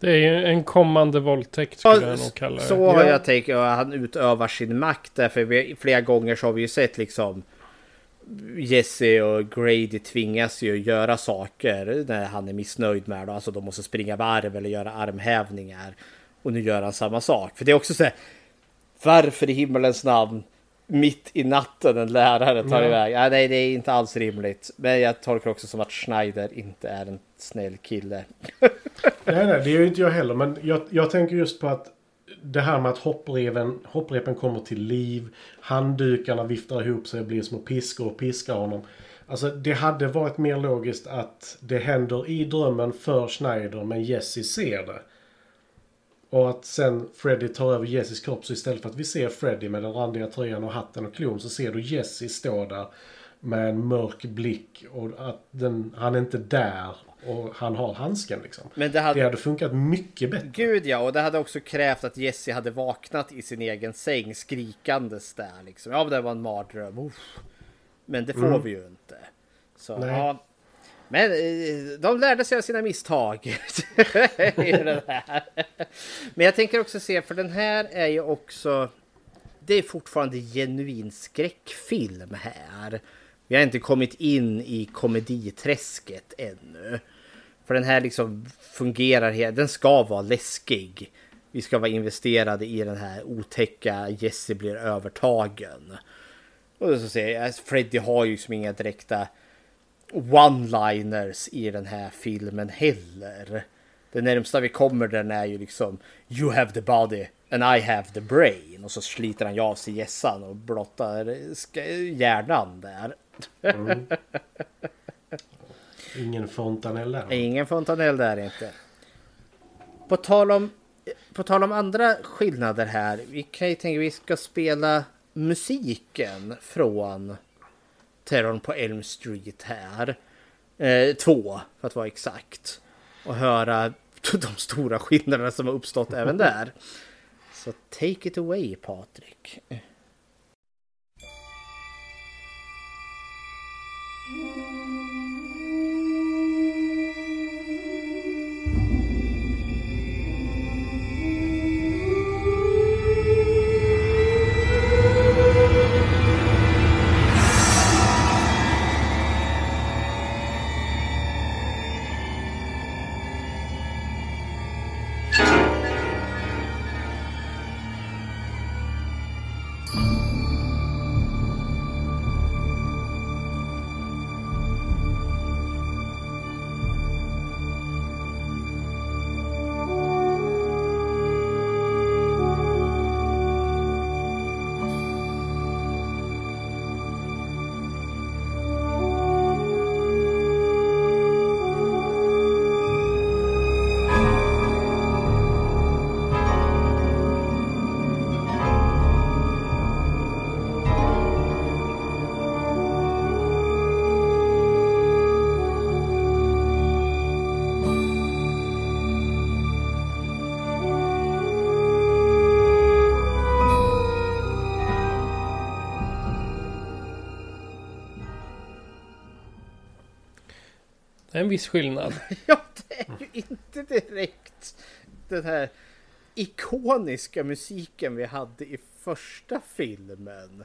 Det är ju en kommande våldtäkt skulle jag nog kalla det. Så har jag tänkt, och han utövar sin makt därför vi, flera gånger så har vi ju sett liksom Jesse och Grady tvingas ju göra saker när han är missnöjd med det. Alltså de måste springa varv eller göra armhävningar. Och nu gör han samma sak. För det är också så här, varför i himmelens namn mitt i natten en lärare tar Ja. iväg? Ja, nej, det är inte alls rimligt. Men jag tolkar också som att Schneider inte är en snäll kille. Nej, nej, det är ju inte jag heller. Men jag, jag tänker just på att det här med att hoppreven, hopprepen kommer till liv. Handdukarna viftar ihop sig och blir små piskor och piskar honom. Alltså det hade varit mer logiskt att det händer i drömmen för Schneider men Jesse ser det. Och att sen Freddy tar över Jesses kropp så istället för att vi ser Freddy med den randiga tröjan och hatten och klon så ser du Jesse stå där med en mörk blick och att den, han är inte där och han har handsken liksom. Men det hade- det hade funkat mycket bättre. Gud ja, och det hade också krävt att Jesse hade vaknat i sin egen säng skrikandes där liksom. Ja, men det var en mardröm. Uff. Men det får Mm. vi ju inte. Så, Nej. ja. Men eh, de lärde sig av sina misstag. i den här. Men jag tänker också se, för den här är ju också... Det är fortfarande genuin skräckfilm här. Vi har inte kommit in i komediträsket ännu. För den här liksom fungerar, den ska vara läskig. Vi ska vara investerade i den här otäcka Jesse blir övertagen. Och så säger jag, alltså Freddy har ju som inga direkta one-liners i den här filmen heller. Det närmsta vi kommer den är ju liksom You have the body and I have the brain. Och så sliter han ju av sig gässan och blottar hjärnan där. Mm. Ingen fontanell där. Ingen fontanell där inte. På tal om, på tal om andra skillnader här. Vi kan ju tänka att vi ska spela musiken från Terrorn på Elm Street här. Eh, två för att vara exakt. Och höra de stora skillnaderna som har uppstått även där. Så take it away Patrik. Viss skillnad. Ja, det är ju inte direkt den här ikoniska musiken vi hade i första filmen.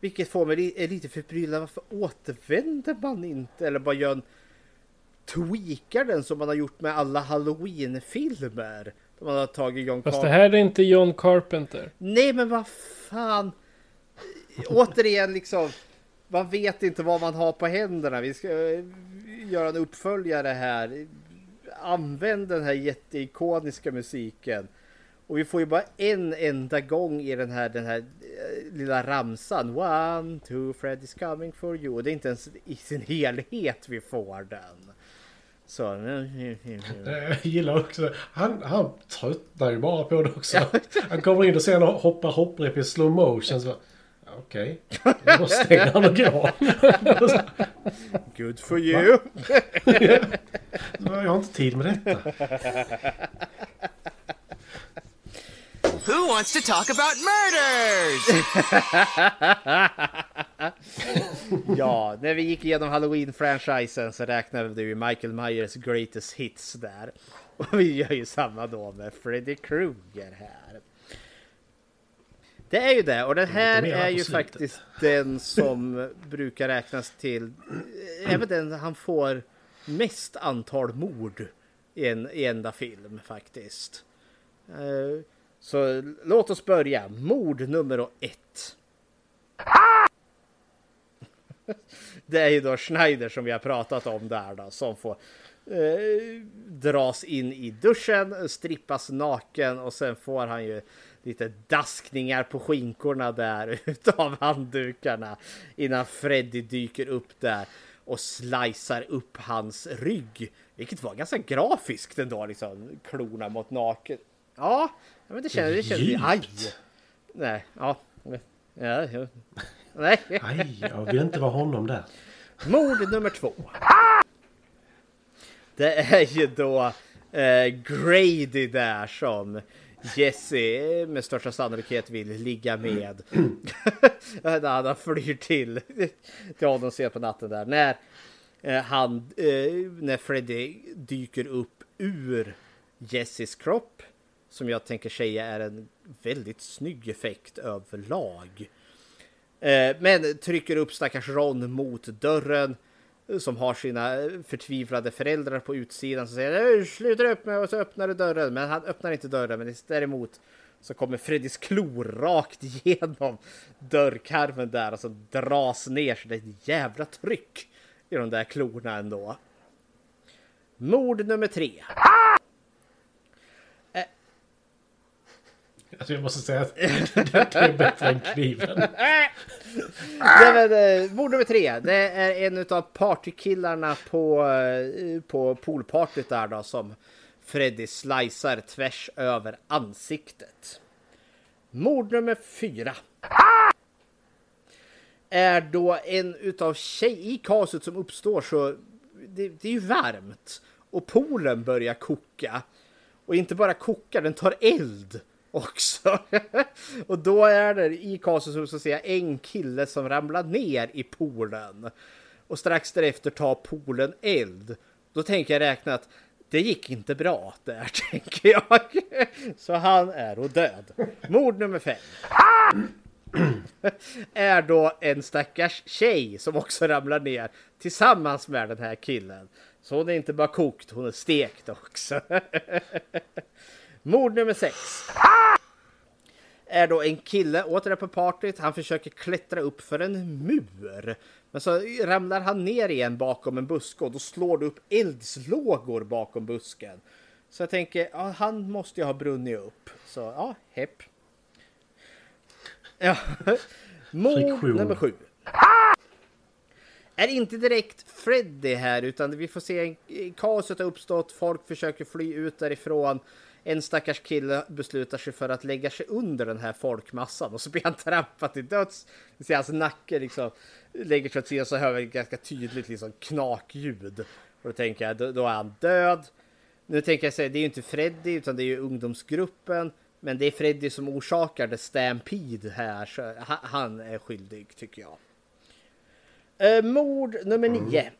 Vilket får mig lite förbryllad. Varför återvänder man inte eller bara gör en tweakar den som man har gjort med alla halloween-filmer? Där man har tagit John Fast det Carpenter. här är inte John Carpenter. Nej men vad fan. Återigen liksom. Man vet inte vad man har på händerna. Vi ska eh, göra en uppföljare här. Använd den här jätteikoniska musiken. Och vi får ju bara en enda gång i den här, den här eh, lilla ramsan. One, two, Freddy's coming for you. Och det är inte ens i sin helhet vi får den. Så. Jag gillar också han, han tröttnar ju bara på det också. Han kommer in och sen hoppar hopprep i slow motion. Så, Okej, då stänger han och går. Good for you. Jag har inte tid med detta. Who wants to talk about murders? ja, när vi gick igenom Halloween-franchisen så räknade vi ju Michael Myers greatest hits där. Och vi gör ju samma då med Freddy Krueger här. Det är ju det, och den här är ju faktiskt den som brukar räknas till, även den han får mest antal mord i en i enda film faktiskt. Eh, Så låt oss börja. Mord nummer ett. Det är ju då Schneider som vi har pratat om där då, som får eh, dras in i duschen, strippas naken och sen får han ju lite daskningar på skinkorna där utav handdukarna innan Freddy dyker upp där och slicear upp hans rygg. Vilket var ganska grafiskt ändå, liksom klorna mot naken. Ja, men det kändes... Det kändes aj! Nej, ja. Ja, ja. Nej. Nej, jag vill inte vara honom där. Mord nummer två. Det är ju då eh, Grady där som Jesse med största sannolikhet vill ligga med. när han flyr till, till honom sent på natten där. När eh, han, eh, när Freddy dyker upp ur Jesses kropp. Som jag tänker säga är en väldigt snygg effekt överlag. Eh, men trycker upp stackars Ron mot dörren som har sina förtvivlade föräldrar på utsidan som säger sluta upp med och så öppnar du dörren. Men han öppnar inte dörren men däremot så kommer Freddys klor rakt igenom dörrkarmen där och så dras ner så det är ett jävla tryck i de där klorna ändå. Mord nummer tre. Ah! Alltså jag måste säga att det är bättre än kniven. Nej, men, eh, mord nummer tre. Det är en av partykillarna på, eh, på poolpartyt där då som Freddy slicear tvärs över ansiktet. Mord nummer fyra. Är då en utav tjej i kaoset som uppstår så det, det är ju varmt och poolen börjar koka. Och inte bara koka, den tar eld också. och då är det i Karlsson så ser jag en kille som ramlar ner i poolen. Och strax därefter tar poolen eld. Då tänker jag räkna att det gick inte bra där, tänker jag. Så han är och död. Mord nummer fem. är då en stackars tjej som också ramlar ner tillsammans med den här killen. Så hon är inte bara kokt, hon är stekt också. Mord nummer sex. Är då en kille åter på partyt. Han försöker klättra upp för en mur. Men så ramlar han ner igen bakom en buske och då slår det upp eldslågor bakom busken. Så jag tänker, ja, han måste ju ha brunnit upp. Så ja, hepp. Ja. Mord nummer sju. Är inte direkt Freddy här utan vi får se kaoset har uppstått. Folk försöker fly ut därifrån en stackars kille beslutar sig för att lägga sig under den här folkmassan och så blir han trampad till döds. Vi ser hans nacke liksom lägger sig åt sidan så hör vi ganska tydligt liksom knakljud. Och då tänker jag, då, då är han död. Nu tänker jag säga, det är ju inte Freddy utan det är ju ungdomsgruppen. Men det är Freddy som orsakar det Stampede här, så han är skyldig tycker jag. Eh, mord nummer nio. Mm.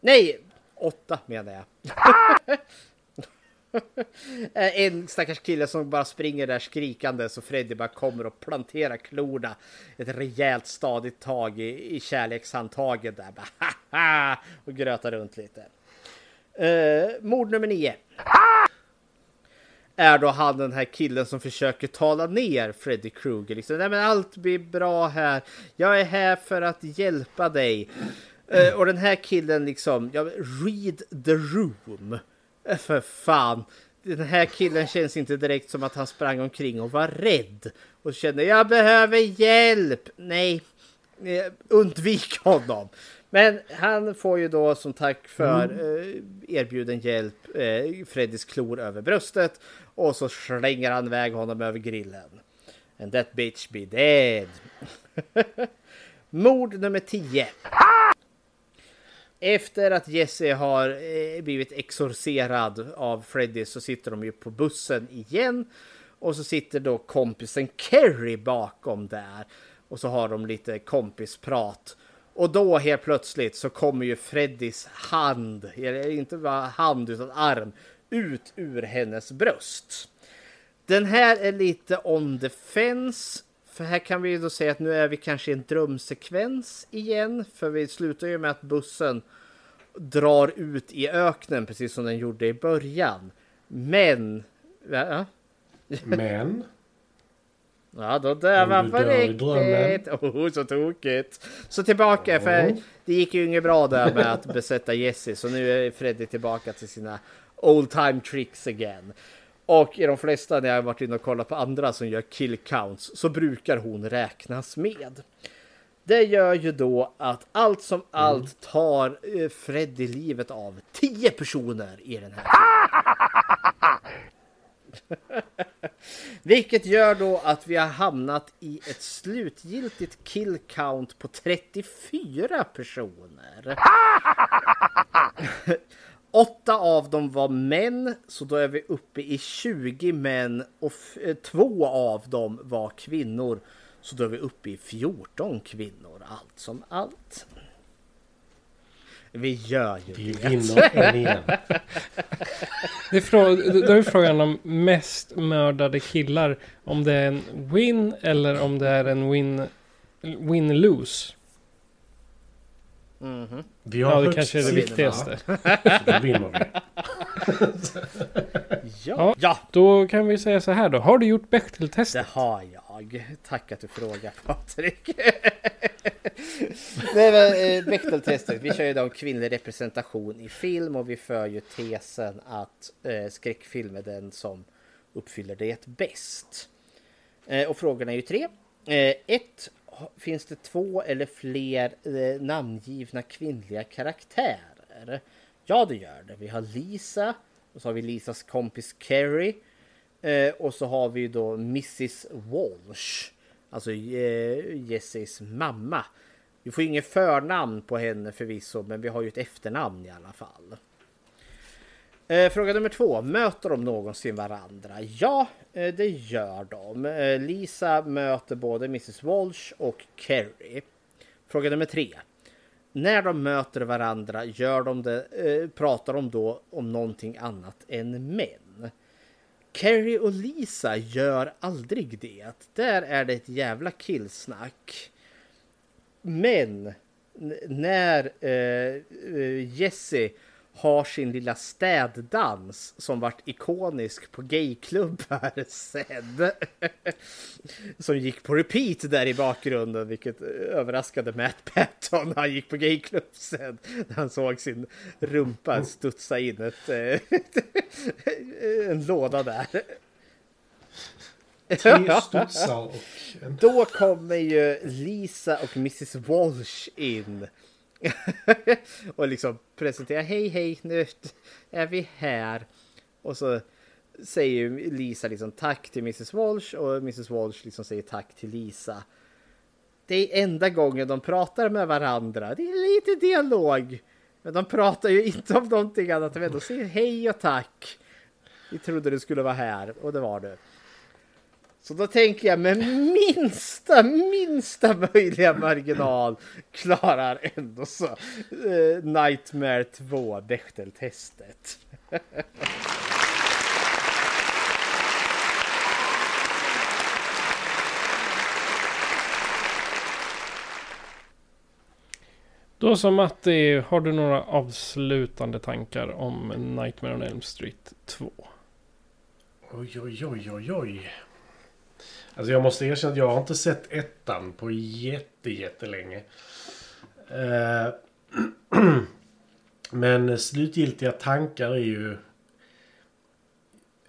Nej, åtta menar jag. En stackars kille som bara springer där skrikande så Freddy bara kommer och planterar klorna ett rejält stadigt tag i, i kärlekshandtaget där bara, och grötar runt lite. Uh, mord nummer nio. Är då han den här killen som försöker tala ner Freddy Krueger. Liksom, Nej men allt blir bra här. Jag är här för att hjälpa dig. Uh, och den här killen liksom, ja, read the room. Äh, för fan. Den här killen känns inte direkt som att han sprang omkring och var rädd. Och kände jag behöver hjälp. Nej, eh, undvik honom. Men han får ju då som tack för mm. erbjuden hjälp eh, Freddys klor över bröstet. Och så slänger han iväg honom över grillen. And that bitch be dead. Mord nummer 10. Efter att Jesse har eh, blivit exorcerad av Freddy så sitter de ju på bussen igen. Och så sitter då kompisen Kerry bakom där. Och så har de lite kompisprat. Och då helt plötsligt så kommer ju Freddys hand, eller inte bara hand utan arm, ut ur hennes bröst. Den här är lite on the fence. För här kan vi ju då säga att nu är vi kanske i en drömsekvens igen. För vi slutar ju med att bussen drar ut i öknen precis som den gjorde i början. Men... Ja. Men? Ja, då dör man på riktigt. Oh, så tokigt. Så tillbaka, för mm. det gick ju inget bra där med att besätta Jesse. Så nu är Freddy tillbaka till sina old time tricks again. Och i de flesta när jag har varit inne och kollat på andra som gör kill counts så brukar hon räknas med. Det gör ju då att allt som mm. allt tar eh, Freddy livet av 10 personer i den här Vilket gör då att vi har hamnat i ett slutgiltigt kill count på 34 personer. Åtta av dem var män, så då är vi uppe i 20 män och eh, två av dem var kvinnor. Så då är vi uppe i 14 kvinnor, allt som allt. Vi gör ju Vi det. Det är frå- då är frågan om mest mördade killar. Om det är en win eller om det är en win... Win-lose. Mhm. Vi har Ja, det kanske är det viktigaste. Så då vinner vi. Ja. Ja, då kan vi säga så här då. Har du gjort Det Bechdel-testet? har jag. Tack att du frågar Patrik. Nej men eh, Bechdel-testet. Vi kör ju då om kvinnlig representation i film och vi för ju tesen att eh, skräckfilm är den som uppfyller det bäst. Eh, och frågorna är ju tre. Eh, ett, finns det två eller fler eh, namngivna kvinnliga karaktärer? Ja, det gör det. Vi har Lisa och så har vi Lisas kompis Carrie. Eh, och så har vi då Mrs Walsh. Alltså eh, Jessys mamma. Vi får inget förnamn på henne förvisso, men vi har ju ett efternamn i alla fall. Eh, fråga nummer två. Möter de någonsin varandra? Ja, eh, det gör de. Eh, Lisa möter både Mrs Walsh och Carrie. Fråga nummer tre. När de möter varandra, gör de det, eh, pratar de då om någonting annat än män? Carrie och Lisa gör aldrig det. Där är det ett jävla killsnack. Men när eh, eh, Jesse har sin lilla städdans som vart ikonisk på gayklubbar sen. som gick på repeat där i bakgrunden, vilket överraskade Matt Patton när han gick på gayklubb sen. När han såg sin rumpa studsa in ett, eh, en låda där. Tre studsar och. Då kommer ju Lisa och Mrs Walsh in. och liksom presenterar, hej hej nu är vi här. Och så säger Lisa liksom tack till Mrs Walsh och Mrs Walsh liksom säger tack till Lisa. Det är enda gången de pratar med varandra. Det är lite dialog. Men de pratar ju inte om någonting annat än de säger hej och tack. Vi trodde du skulle vara här och det var du. Så då tänker jag med minsta, minsta möjliga marginal klarar ändå så eh, Nightmare 2 Bechdel-testet. Då som Matti, har du några avslutande tankar om Nightmare on Elm Street 2? Oj, oj, oj, oj, oj. Alltså jag måste erkänna att jag har inte sett ettan på jätte, jättelänge. Eh, Men slutgiltiga tankar är ju...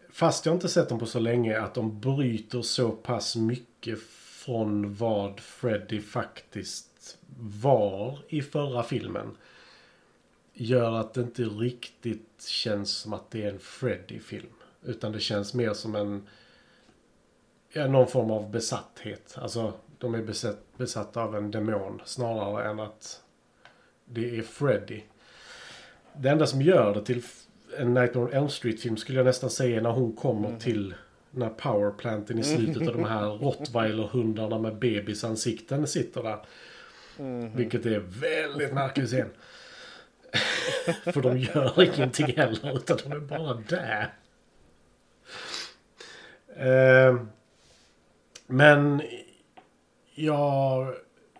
Fast jag inte sett dem på så länge att de bryter så pass mycket från vad Freddy faktiskt var i förra filmen. Gör att det inte riktigt känns som att det är en Freddy-film. Utan det känns mer som en... Ja, någon form av besatthet. Alltså, de är besatt, besatta av en demon snarare än att det är Freddy. Det enda som gör det till en Nightmare on Elm Street-film skulle jag nästan säga är när hon kommer till den här powerplanten i slutet och de här rottweiler-hundarna med bebisansikten sitter där. Vilket är väldigt märklig scen. För de gör ingenting heller utan de är bara där. Eh, men jag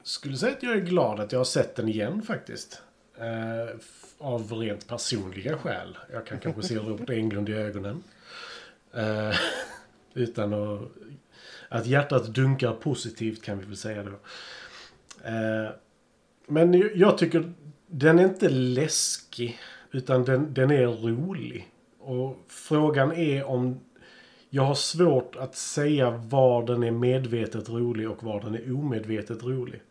skulle säga att jag är glad att jag har sett den igen faktiskt. Eh, av rent personliga skäl. Jag kan kanske se Robert Englund i ögonen. Eh, utan att... Att hjärtat dunkar positivt kan vi väl säga då. Eh, men jag tycker den är inte läskig. Utan den, den är rolig. Och frågan är om... Jag har svårt att säga var den är medvetet rolig och var den är omedvetet rolig.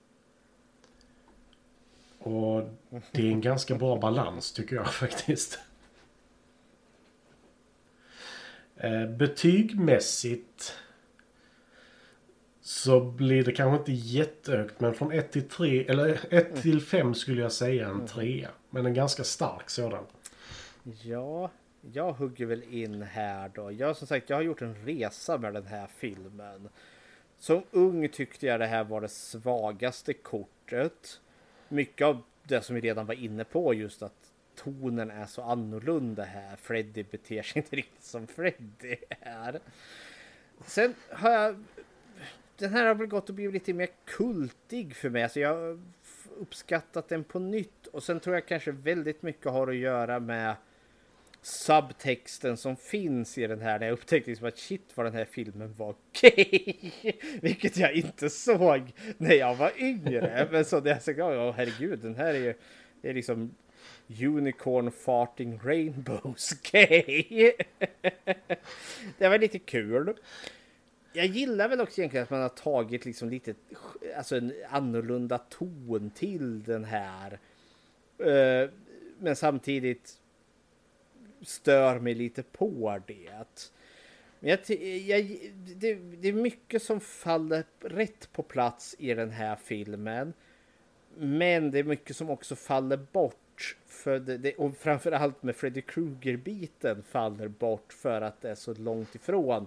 Och det är en ganska bra balans tycker jag faktiskt. Eh, Betygmässigt Så blir det kanske inte jättehögt men från 1 till 3 eller 1 till 5 skulle jag säga en 3. Men en ganska stark sådan. Ja, jag hugger väl in här då. Jag som sagt, jag har gjort en resa med den här filmen. Som ung tyckte jag det här var det svagaste kortet. Mycket av det som vi redan var inne på just att tonen är så annorlunda här. Freddy beter sig inte riktigt som Freddy är. Sen har jag... Den här har väl gått och blivit lite mer kultig för mig. Så jag har uppskattat den på nytt. Och sen tror jag kanske väldigt mycket har att göra med subtexten som finns i den här när jag upptäckte liksom att shit vad den här filmen var gay. Vilket jag inte såg när jag var yngre. Men så när jag såg, oh, herregud, den här är ju Det är liksom Unicorn farting rainbows gay. det var lite kul. Jag gillar väl också egentligen att man har tagit liksom lite, alltså en annorlunda ton till den här. Eh, men samtidigt stör mig lite på det. Men jag, jag, det, det är mycket som faller rätt på plats i den här filmen. Men det är mycket som också faller bort. För det, det, och framförallt med Freddy Krueger-biten faller bort för att det är så långt ifrån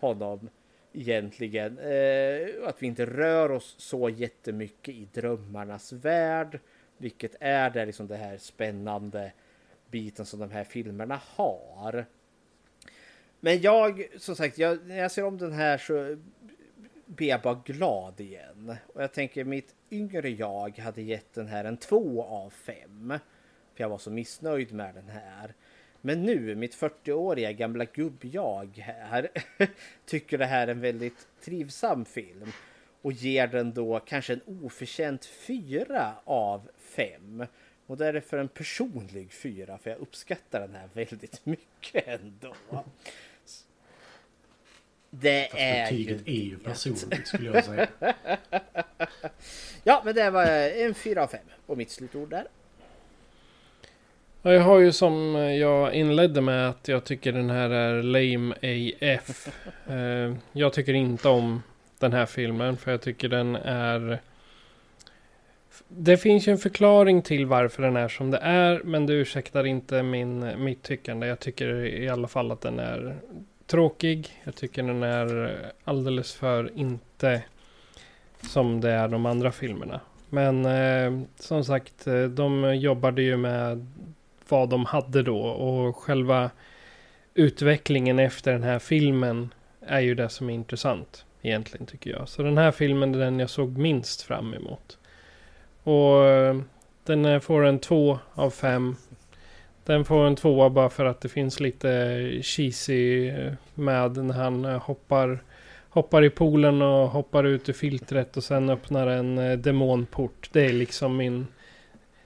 honom egentligen. Eh, att vi inte rör oss så jättemycket i drömmarnas värld. Vilket är det, liksom det här spännande biten som de här filmerna har. Men jag, som sagt, jag, när jag ser om den här så blir jag bara glad igen. Och jag tänker mitt yngre jag hade gett den här en två av fem. För jag var så missnöjd med den här. Men nu, mitt 40-åriga gamla gubb-jag här, tycker det här är en väldigt trivsam film. Och ger den då kanske en oförtjänt fyra av fem. Och det är det för en personlig fyra för jag uppskattar den här väldigt mycket ändå. Det Fast är ju är ju personligt skulle jag säga. ja, men det var en fyra av fem och mitt slutord där. Ja, jag har ju som jag inledde med att jag tycker den här är lame AF. Eh, jag tycker inte om den här filmen för jag tycker den är det finns ju en förklaring till varför den är som det är, men det ursäktar inte min, mitt tyckande. Jag tycker i alla fall att den är tråkig. Jag tycker den är alldeles för inte som det är de andra filmerna. Men eh, som sagt, eh, de jobbade ju med vad de hade då och själva utvecklingen efter den här filmen är ju det som är intressant egentligen tycker jag. Så den här filmen är den jag såg minst fram emot. Och eh, den eh, får en 2 av 5. Den får en tvåa bara för att det finns lite cheesy eh, med när han hoppar, hoppar i poolen och hoppar ut ur filtret och sen öppnar en demonport. Det är liksom min...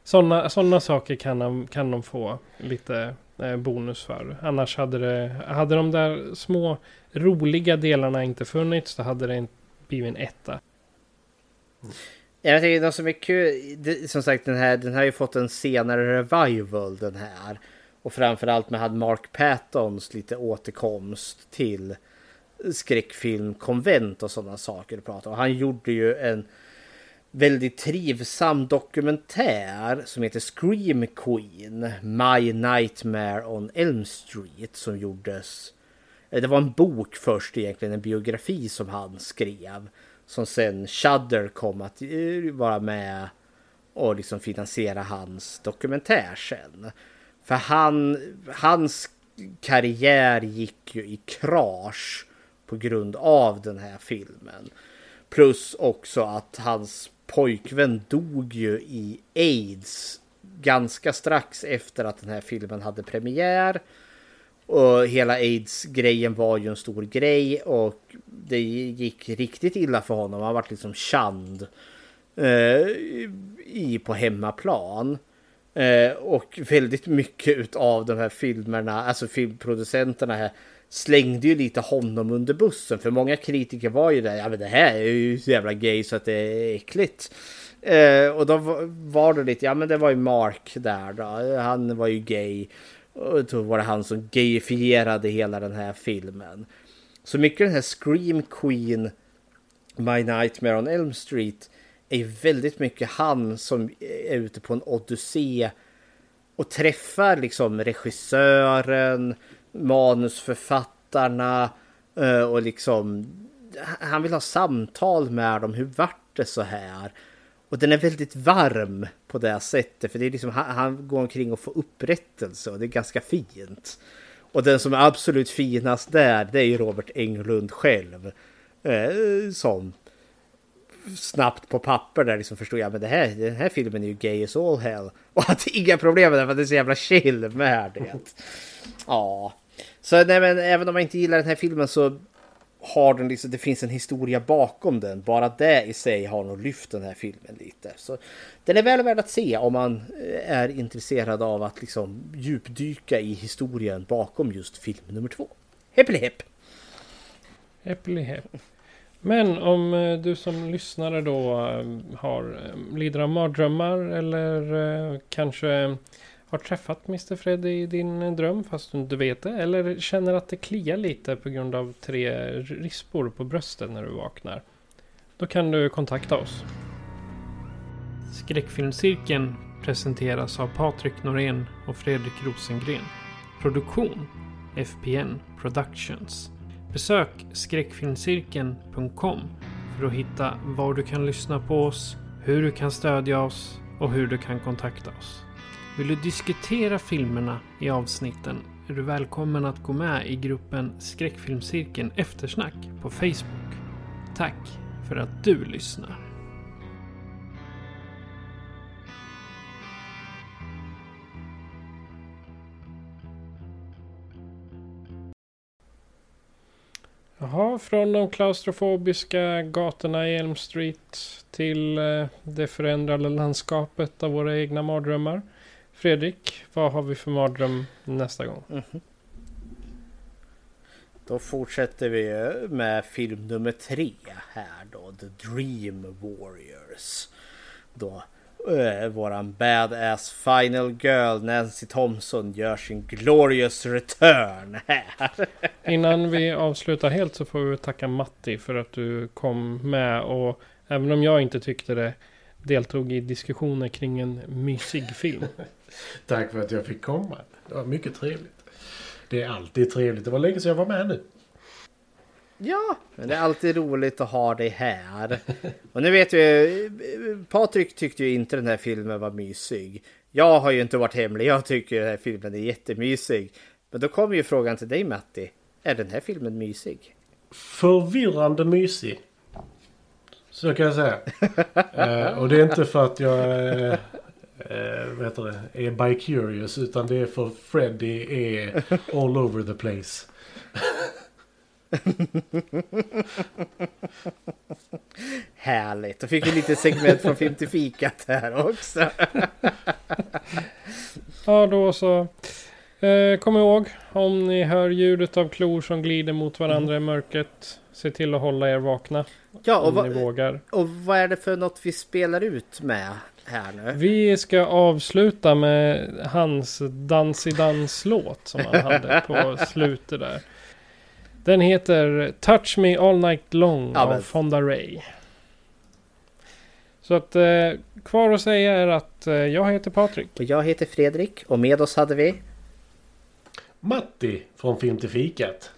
Sådana såna saker kan de, kan de få lite bonus för. Annars hade det... Hade de där små roliga delarna inte funnits, då hade det inte blivit en etta. Jag tycker något som är kul, det, som sagt den här, den har ju fått en senare revival den här. Och framförallt med hade Mark Pattons lite återkomst till skräckfilm, konvent och sådana saker Pratar. Och. Han gjorde ju en väldigt trivsam dokumentär som heter Scream Queen, My Nightmare on Elm Street som gjordes. Eh, det var en bok först egentligen, en biografi som han skrev som sen Shudder kom att eh, vara med och liksom finansiera hans dokumentär sen. För han, hans karriär gick ju i krasch på grund av den här filmen. Plus också att hans pojkvän dog ju i aids ganska strax efter att den här filmen hade premiär. Och hela aids-grejen var ju en stor grej och det gick riktigt illa för honom. Han var liksom känd eh, i, på hemmaplan. Eh, och väldigt mycket av de här filmerna, alltså filmproducenterna här, slängde ju lite honom under bussen. För många kritiker var ju där, ja men det här är ju så jävla gay så att det är äckligt. Eh, och då var det lite, ja men det var ju Mark där då, han var ju gay. Då var det han som gayifierade hela den här filmen. Så mycket den här Scream Queen My Nightmare on Elm Street är väldigt mycket han som är ute på en odyssé och träffar liksom regissören, manusförfattarna eh, och liksom han vill ha samtal med dem. Hur vart det så här? Och den är väldigt varm på det sättet. För det är liksom, han, han går omkring och får upprättelse och det är ganska fint. Och den som är absolut finast där, det är ju Robert Englund själv. Eh, som snabbt på papper där liksom förstod jag men det här, den här filmen är ju gay as all hell. Och hade inga problem med det för att det är så jävla chill med det. Ja. Så nej men även om man inte gillar den här filmen så har den liksom, det finns en historia bakom den. Bara det i sig har nog lyft den här filmen lite. Så den är väl värd att se om man eh, är intresserad av att liksom djupdyka i historien bakom just film nummer två. Heppelihepp! Heppelihepp. Men om eh, du som lyssnare då eh, har lider av mardrömmar eller kanske har träffat Mr Fred i din dröm fast du inte vet det. Eller känner att det kliar lite på grund av tre rispor på bröstet när du vaknar. Då kan du kontakta oss. Skräckfilmscirkeln presenteras av Patrik Norén och Fredrik Rosengren. Produktion FPN Productions. Besök skräckfilmscirkeln.com för att hitta var du kan lyssna på oss, hur du kan stödja oss och hur du kan kontakta oss. Vill du diskutera filmerna i avsnitten är du välkommen att gå med i gruppen Skräckfilmscirkeln Eftersnack på Facebook. Tack för att du lyssnar. Jaha, från de klaustrofobiska gatorna i Elm Street till eh, det förändrade landskapet av våra egna mardrömmar. Fredrik, vad har vi för mardröm nästa gång? Mm -hmm. Då fortsätter vi med film nummer tre här då. The Dream Warriors. Då äh, våran badass final girl Nancy Thompson gör sin glorious return här. Innan vi avslutar helt så får vi tacka Matti för att du kom med och även om jag inte tyckte det deltog i diskussioner kring en mysig film. Tack för att jag fick komma. Det var mycket trevligt. Det är alltid trevligt. Det var länge sedan jag var med nu. Ja, men det är alltid roligt att ha dig här. Och nu vet vi, Patrik tyckte ju inte den här filmen var mysig. Jag har ju inte varit hemlig, jag tycker den här filmen är jättemysig. Men då kommer ju frågan till dig Matti. Är den här filmen mysig? Förvirrande mysig. Så kan jag säga. uh, och det är inte för att jag uh, vad heter det, är bi-curious utan det är för Freddy är all over the place. Härligt. Då fick vi lite segment från Film till fikat här också. ja, då så. Eh, kom ihåg, om ni hör ljudet av klor som glider mot varandra mm. i mörkret. Se till att hålla er vakna. Ja, och, vad, vågar. och vad är det för något vi spelar ut med här nu? Vi ska avsluta med hans Dans i dans-låt som han hade på slutet där. Den heter Touch Me All Night Long ja, av men. Fonda Ray. Så att eh, kvar att säga är att eh, jag heter Patrik. Och jag heter Fredrik och med oss hade vi Matti från Film till fikat.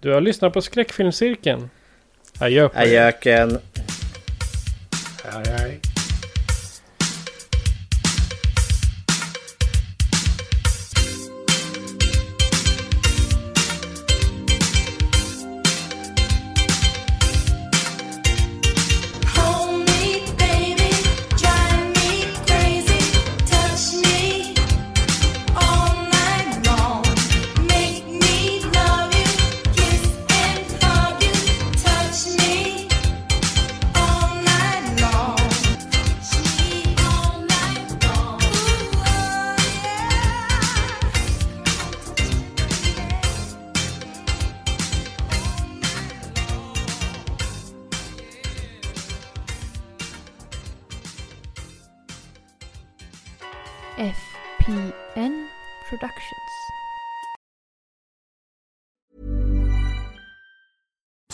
Du har lyssnat på Skräckfilmscirkeln. Adjö på Adjöken. Hej hej.